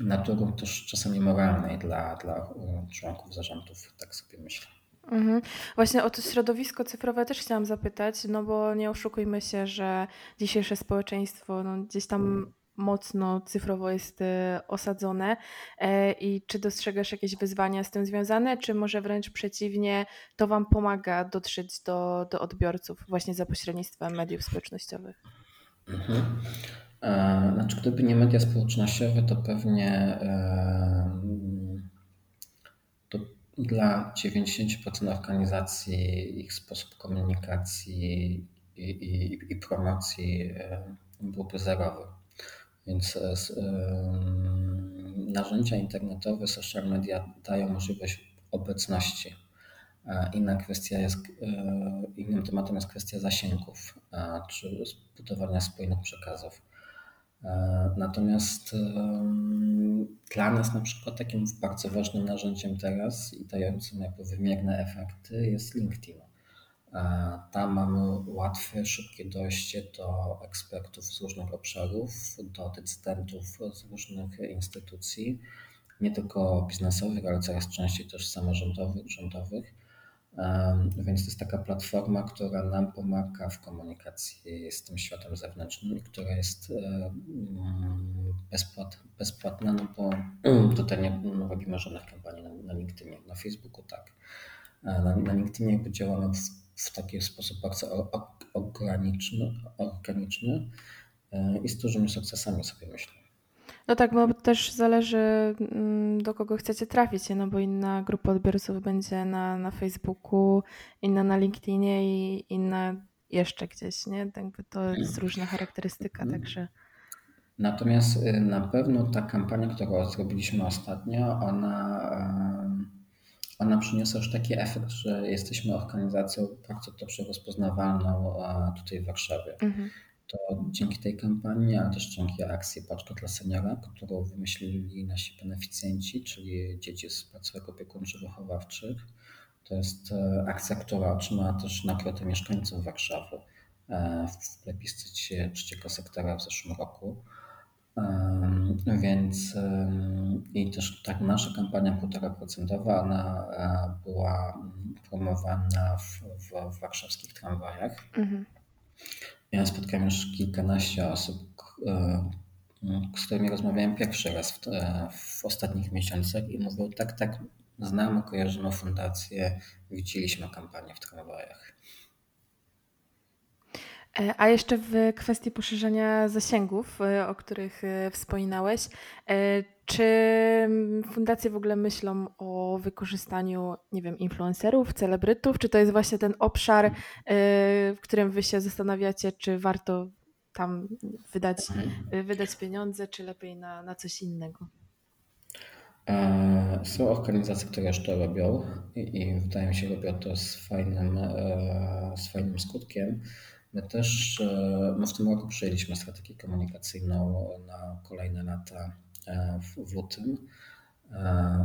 naturą też czasami moralnej dla, dla e, członków zarządów, tak sobie myślę. Mhm. Właśnie o to środowisko cyfrowe też chciałam zapytać, no bo nie oszukujmy się, że dzisiejsze społeczeństwo no, gdzieś tam mocno cyfrowo jest e, osadzone e, i czy dostrzegasz jakieś wyzwania z tym związane, czy może wręcz przeciwnie, to Wam pomaga dotrzeć do, do odbiorców właśnie za pośrednictwem mediów społecznościowych? Mhm. E, znaczy, gdyby nie media społecznościowe, to pewnie to dla 90% organizacji ich sposób komunikacji i, i, i promocji byłby zerowy. Więc narzędzia internetowe, social media dają możliwość obecności. Inna kwestia jest, innym tematem jest kwestia zasięgów, czy zbudowania spójnych przekazów. E, natomiast dla nas na przykład takim bardzo ważnym narzędziem teraz i dającym jakby wymierne efekty jest LinkedIn. E, tam mamy łatwe, szybkie dojście do ekspertów z różnych obszarów, do decydentów z różnych instytucji, nie tylko biznesowych, ale coraz częściej też samorządowych, rządowych więc to jest taka platforma, która nam pomaga w komunikacji z tym światem zewnętrznym i która jest bezpłat, bezpłatna, no bo tutaj nie robimy żadnych kampanii na, LinkedInie. Na Facebooku tak. Na, na LinkedInie jakby działamy w, w taki sposób bardzo organiczny, organiczny e, i z dużymi sukcesami sobie myślę. No tak, bo też zależy mm, do kogo chcecie trafić, no bo inna grupa odbiorców będzie na, na Facebooku, inna na LinkedInie i inna jeszcze gdzieś, nie? Jakby to jest różna charakterystyka, mhm. także... Natomiast y, na pewno ta kampania, którą zrobiliśmy ostatnio, ona, ona przyniosła już taki efekt, że jesteśmy organizacją bardzo dobrze rozpoznawalną tutaj w Warszawie. Mhm to dzięki tej kampanii, ale też dzięki akcji Paczka dla Seniora, którą wymyślili nasi beneficjenci, czyli dzieci z placówek opiekuńczo-wychowawczych. To jest e, akcja, która otrzymała też nagrodę mieszkańców Warszawy e, w plebiscycie trzeciego sektora w zeszłym roku. Więc i też tak nasza kampania 1,5% ona e, była promowana w, w, w warszawskich tramwajach. Mhm. Ja spotkałem już kilkanaście osób, e, z którymi rozmawiałem pierwszy raz w, e, w ostatnich miesiącach i mówią, tak, tak, znamy, kojarzymy fundację, widzieliśmy kampanię w tramwajach. E, a jeszcze w kwestii poszerzania zasięgów, o których wspominałeś, czy fundacje w ogóle myślą o wykorzystaniu, nie wiem, influencerów, celebrytów? Czy to jest właśnie ten obszar, w którym wy się zastanawiacie, czy warto tam wydać, y, wydać pieniądze, czy lepiej na, na coś innego? E, są organizacje, które już to robią i, i wydaje mi się, robią to z fajnym, e, z fajnym skutkiem. My też e, my w tym roku przyjęliśmy strategię komunikacyjną na kolejne lata E, w, w lutym.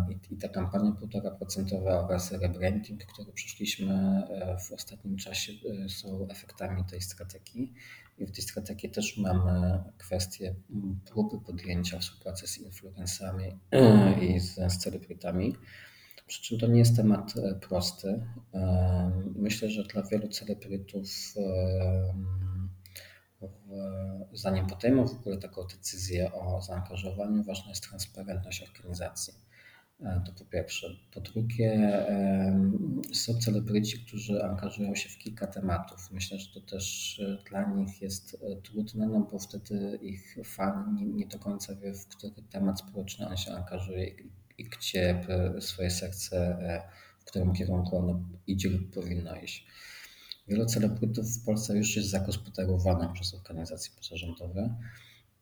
I, I ta kampania 1,5% oraz rebranding, który przeszliśmy w ostatnim czasie, są efektami tej strategii. I w tej strategii też mamy kwestię próby podjęcia współpracy z influencerami i z celebrytami. Przy czym to nie jest temat prosty. Myślę, że dla wielu celebrytów zanim podejmą w ogóle taką decyzję o zaangażowaniu, ważna jest transparentność organizacji. E, to po pierwsze. Po drugie, są celebryci, którzy angażują się w kilka tematów. Myślę, że to też e, dla nich jest e, trudne, no bo wtedy ich fan nie, do końca wie, w który temat społeczny on się angażuje i gdzie swoje serce, w którym kierunku ono idzie lub powinno iść. Wielu celebrytów w Polsce już jest zagospodarowanych przez organizacje pozarządowe.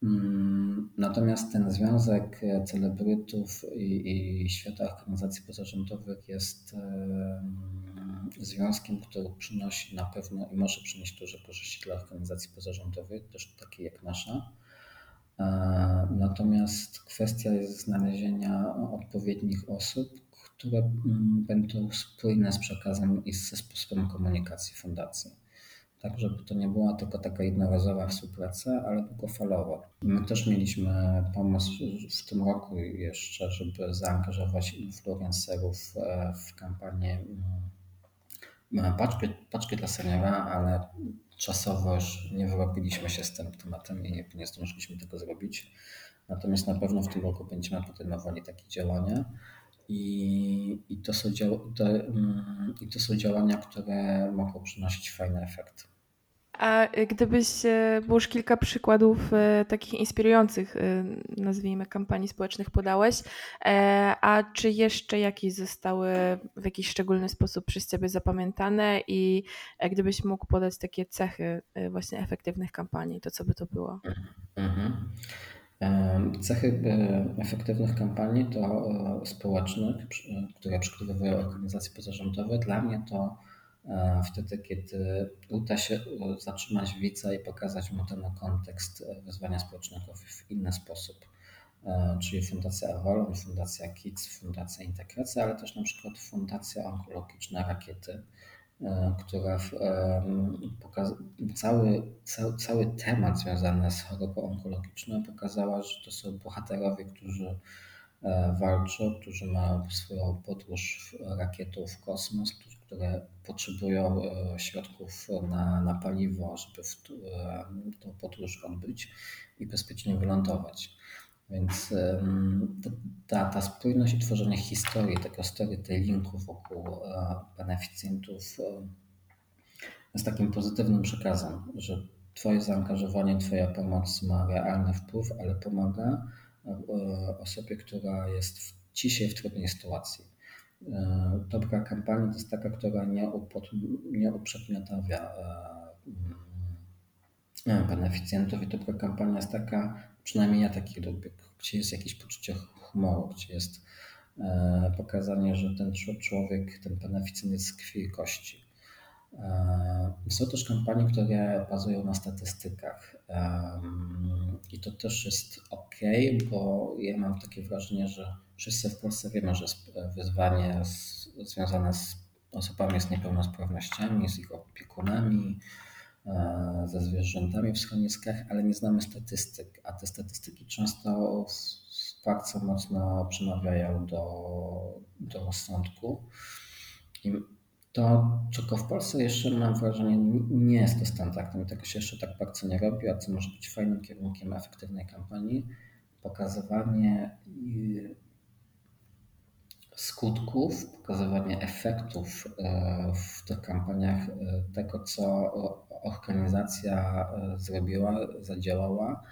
Mm, natomiast ten związek celebrytów i, i świata organizacji pozarządowych jest związkiem, który przynosi na pewno i może przynieść duże korzyści dla organizacji pozarządowych, też takiej jak nasza. Natomiast kwestia jest znalezienia odpowiednich osób, które mm, będą spójne z przekazem i ze sposobem komunikacji fundacji. Tak, żeby to nie była tylko taka jednorazowa współpraca, ale długofalowa. My też mieliśmy pomysł w tym roku jeszcze, żeby zaangażować influencerów e, w kampanię mm, paczki, paczki dla seniora, ale czasowo już nie wyrobiliśmy się z tym tematem i nie zdążyliśmy tego zrobić. Natomiast na pewno w tym roku będziemy podejmowali takie działania. I, i, to są dział, to, mm, I to są działania, które mogą przynosić fajny efekt. A gdybyś, e, bo już kilka przykładów e, takich inspirujących, e, nazwijmy, kampanii społecznych podałeś, a czy jeszcze jakieś zostały w jakiś szczególny sposób przez Ciebie zapamiętane i gdybyś mógł podać takie cechy właśnie efektywnych kampanii, to co by to było? Mhm. Cechy efektywnych kampanii to społecznych, które przygotowują organizacje pozarządowe. Dla mnie to wtedy, kiedy uda się zatrzymać widza i pokazać mu ten kontekst wyzwania społecznego w inny sposób. Czyli Fundacja Avalon, Fundacja KIDS, Fundacja Integracja, ale też na przykład Fundacja Onkologiczna Rakiety, E, która cały, cały, cały temat związany z chorobą onkologiczną pokazała, że to są bohaterowie, którzy e, walczą, którzy mają swoją podróż rakietą w kosmos, które potrzebują e, środków na, na paliwo, żeby w, tą podróż odbyć i bezpiecznie wylądować. Więc ta, ta spójność i tworzenie historii, tego storytellingu wokół e, beneficjentów e, jest takim pozytywnym przekazem, że Twoje zaangażowanie, Twoja pomoc ma realny wpływ, ale pomaga e, osobie, która jest dzisiaj w trudnej sytuacji. Dobra kampania to jest taka, która nie, upod, nie uprzedmiotawia beneficjentów i dobra kampania jest taka, przynajmniej ja taki lubię, gdzie jest jakieś poczucie humoru, gdzie jest e, pokazanie, że ten człowiek, ten beneficjent jest z krwi i kości. Są też kampanie, które bazują na statystykach i to też jest ok, bo ja mam takie wrażenie, że wszyscy w Polsce wiemy, że wyzwanie związane z osobami z niepełnosprawnościami, z ich opiekunami, E, ze zwierzętami w schroniskach, ale nie znamy statystyk, a te statystyki często bardzo mocno przemawiają do, do rozsądku. I to, czego w Polsce jeszcze mam wrażenie nie jest to standardem, tego się jeszcze tak bardzo nie robi, a co może być fajnym kierunkiem efektywnej kampanii, pokazywanie skutków, pokazywanie efektów e, w tych kampaniach e, tego, co organizacja e, zrobiła, zadziałała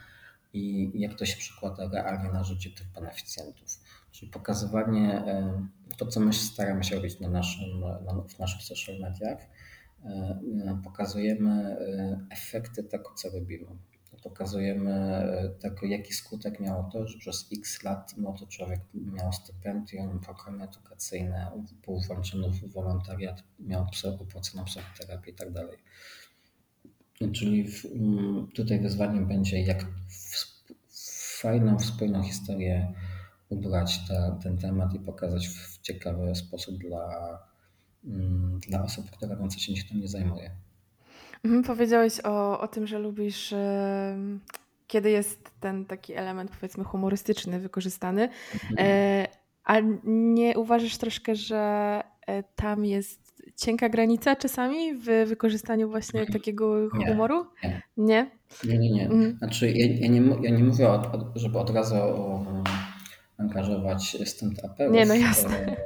i jak to się przekłada realnie na życie tych beneficjentów. Czyli pokazywanie to, co my staramy się robić na naszym, na, w naszych social mediach, pokazujemy efekty tego, co robimy pokazujemy tego, jaki skutek miało to, że przez x lat młody człowiek miał stypendium, programy edukacyjne, był włączony w wolontariat, miał opłaconą psychoterapię i tak. Czyli w, tutaj wyzwaniem będzie, jak fajną, spójną historię ubrać ta, ten temat i pokazać w ciekawy sposób dla, mm, dla osób, które więcej się tym nie zajmuje. Mhm, powiedziałeś o, o tym, że lubisz, kiedy jest ten taki element, powiedzmy, humorystyczny wykorzystany. Mhm. E, a nie uważasz troszkę, że tam jest cienka granica czasami w wykorzystaniu właśnie mhm. takiego humoru? Nie. Nie? Nie, nie, nie. Mhm. Znaczy, ja, ja, nie, ja nie mówię, o, żeby od razu um, angażować stand-uperów. Nie, no jasne. E,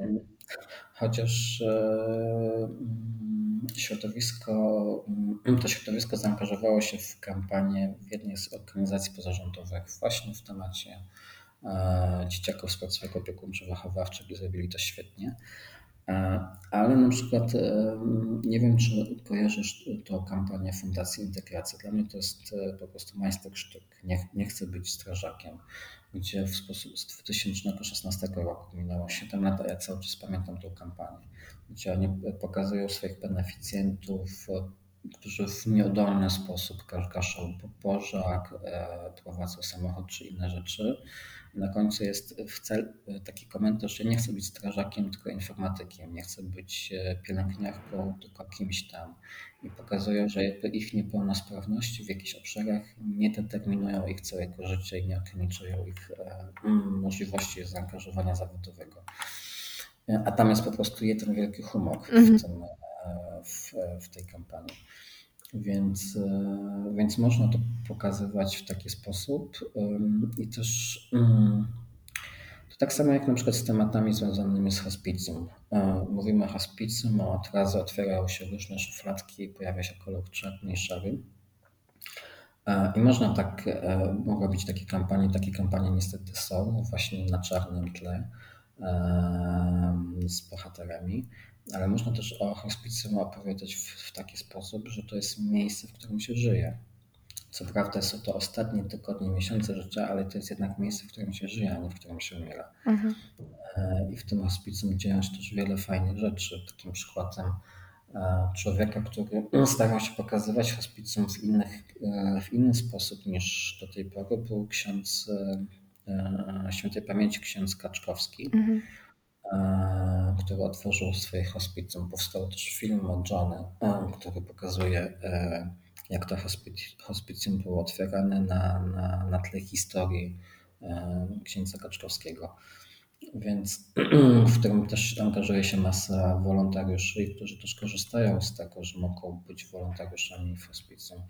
chociaż środowisko, mm, to środowisko zaangażowało się w kampanię w jednej z organizacji pozarządowych właśnie w temacie e, dzieciaków z placówek opiekuńczo-wychowawczych i zrobili to świetnie. E, ale na przykład e, nie wiem, czy kojarzysz tą kampanię Fundacji Integracja. Dla mnie to jest po prostu majstersztyk. Nie, nie chcę być strażakiem gdzie w sposób z 2016 roku minęło 7 lat, a ja cały czas pamiętam tą kampanię, gdzie oni pokazują swoich beneficjentów, którzy w nieudolny sposób gaszą pożar, e, prowadzą samochód czy inne rzeczy. Na końcu jest w cel taki komentarz, że nie chcę być strażakiem, tylko informatykiem, nie chcę być e, pielęgniarką, tylko kimś tam i pokazują, że ich niepełnosprawności w jakichś obszarach nie determinują ich całego życia i nie ograniczają ich e, możliwości zaangażowania zawodowego. E, a tam jest po prostu jeden wielki humor mhm. w, tym, e, w, w, tej kampanii. Więc, więc można to pokazywać w taki sposób i też mm, tak samo jak na przykład z tematami związanymi z hospicjum. E, mówimy o hospicjum, a od razu otwierają się różne szufladki, pojawia się kolor czarny i szary. E, I można tak, e, być takie kampanie, takie kampanie niestety są właśnie na czarnym tle z bohaterami, ale można też o hospicjum opowiadać w, w taki sposób, że to jest miejsce, w którym się żyje co prawda są to ostatnie tygodnie, miesiące życia, ale to jest jednak miejsce, w którym się żyje, a nie w którym się umiera. Mhm. E, I w tym hospicjum dzieją się też wiele fajnych rzeczy. Takim przykładem e, człowieka, który starał się pokazywać hospicjum w, innych, e, w inny sposób niż do tej pory, był ksiądz świętej pamięci ksiądz Kaczkowski. Mhm który otworzył swoje hospicjum. Powstał też film o Johnny, który pokazuje jak to hospicjum było otwierane na, na, na tle historii e, księdza Kaczkowskiego. Więc w którym też angażuje się masa wolontariuszy, którzy też korzystają z tego, że mogą być wolontariuszami w hospicjum.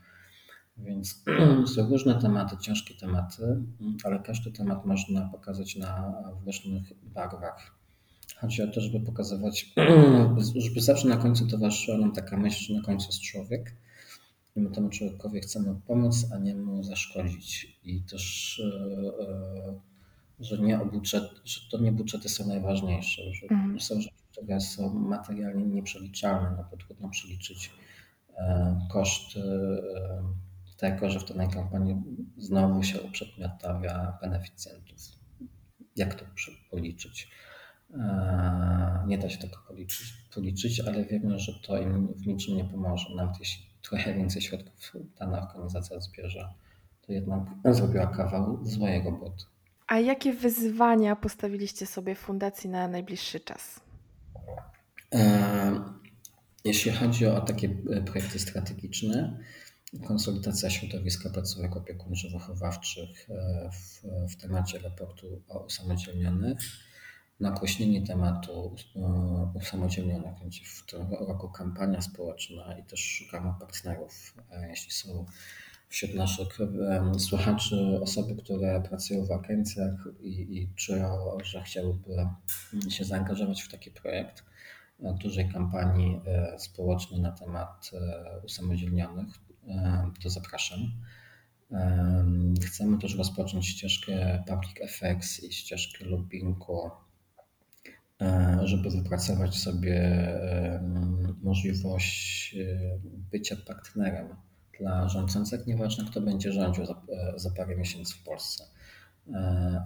Więc są różne tematy, ciężkie tematy, ale każdy temat można pokazać na, w różnych barwach. Chodzi o to, żeby pokazywać, żeby zawsze na końcu towarzyszyła nam taka myśl, że na końcu jest człowiek, i my temu człowiekowi chcemy pomóc, a nie mu zaszkodzić. I też, e, e, że, nie budżet, że to nie budżety są najważniejsze, że mhm. są rzeczy, które są materialnie nieprzeliczalne, no bo trudno przeliczyć e, koszt tego, że w danej kampanii znowu się uprzedmiotawia beneficjentów. Jak to policzyć? Nie da się tego policzyć, policzyć, ale wiemy, że to im w niczym nie pomoże, nawet jeśli trochę więcej środków dana organizacja zbierze, to jednak zrobiła kawał złego botu. A jakie wyzwania postawiliście sobie fundacji na najbliższy czas? E, jeśli chodzi o takie e, projekty strategiczne, konsolidacja środowiska placówek opiekuńczo-wychowawczych e, w, w temacie raportu o usamodzielnionych, nagłośnienie tematu e, usamodzielnionych. Będzie w tym roku kampania społeczna i też szukamy partnerów. E, jeśli są wśród naszych e, słuchaczy osoby, które pracują w agencjach i, i czują, że chciałyby się zaangażować w taki projekt dużej kampanii społecznej na temat usamodzielnionych, to zapraszam. Chcemy też rozpocząć ścieżkę Public Effects i ścieżkę lobbingu E, żeby wypracować sobie e, możliwość e, bycia partnerem dla rządzących, nieważne kto będzie rządził za, za parę miesięcy w Polsce,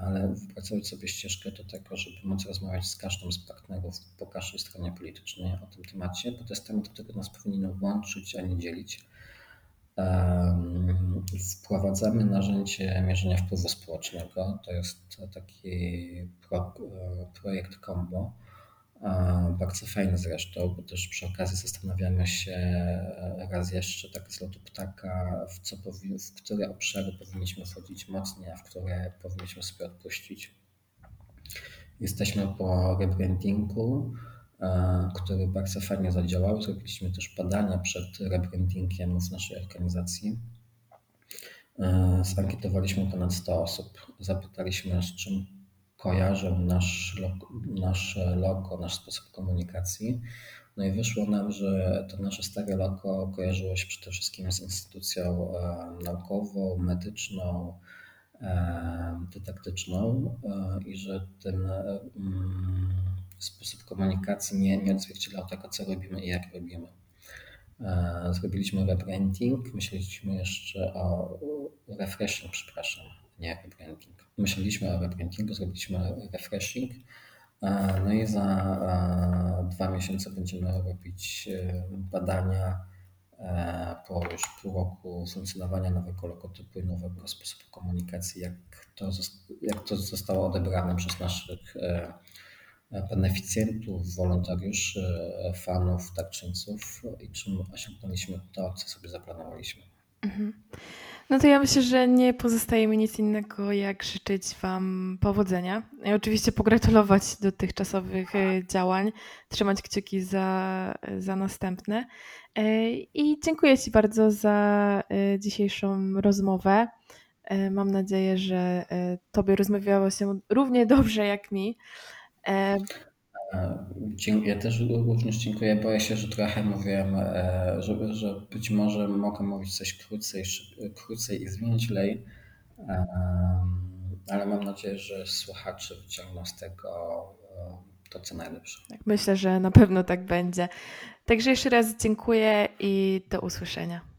ale wypracować sobie ścieżkę do tego, żeby móc rozmawiać z każdym z partnerów po każdej stronie politycznej o tym temacie, bo to jest temat, który nas powinien łączyć, a nie dzielić. Wprowadzamy narzędzie mierzenia wpływu społecznego. To jest taki pro, projekt Combo. Bardzo fajny zresztą, bo też przy okazji zastanawiamy się raz jeszcze tak z lotu ptaka, w, co powi- w które obszary powinniśmy wchodzić mocniej, a w które powinniśmy sobie odpuścić. Jesteśmy po rebrandingu, który bardzo fajnie zadziałał. Zrobiliśmy też badania przed rebrandingiem w naszej organizacji. Zankietowaliśmy ponad 100 osób. Zapytaliśmy, z czym kojarzą nasz logo, nasze logo, nasz sposób komunikacji. No i wyszło nam, że to nasze stare logo kojarzyło się przede wszystkim z instytucją naukową, medyczną, dydaktyczną i że ten mm, sposób komunikacji nie, nie odzwierciedlał tego, co robimy i jak robimy. Zrobiliśmy rebranding, myśleliśmy jeszcze o refreshing, przepraszam, nie rebranding. Myśleliśmy o rebrandingu, zrobiliśmy refreshing. No i za dwa miesiące będziemy robić badania po już pół roku funkcjonowania nowego logotypu i nowego sposobu komunikacji, jak to, jak to zostało odebrane przez naszych beneficjentów, wolontariuszy, fanów, darczyńców i czym osiągnęliśmy to, co sobie zaplanowaliśmy. Mhm. No to ja myślę, że nie pozostaje mi nic innego, jak życzyć Wam powodzenia i oczywiście pogratulować dotychczasowych e, działań, trzymać kciuki za, za następne. E, I dziękuję Ci bardzo za e, dzisiejszą rozmowę. Mam nadzieję, że Tobie rozmawiało się równie dobrze jak mi. Ja też również dziękuję. Boję się, że trochę mówiłem, że, że być może mogę mówić coś krócej, krócej i zwięźlej, ale mam nadzieję, że słuchacze wyciągną z tego to, co najlepsze. Tak, myślę, że na pewno tak będzie. Także jeszcze raz dziękuję i do usłyszenia.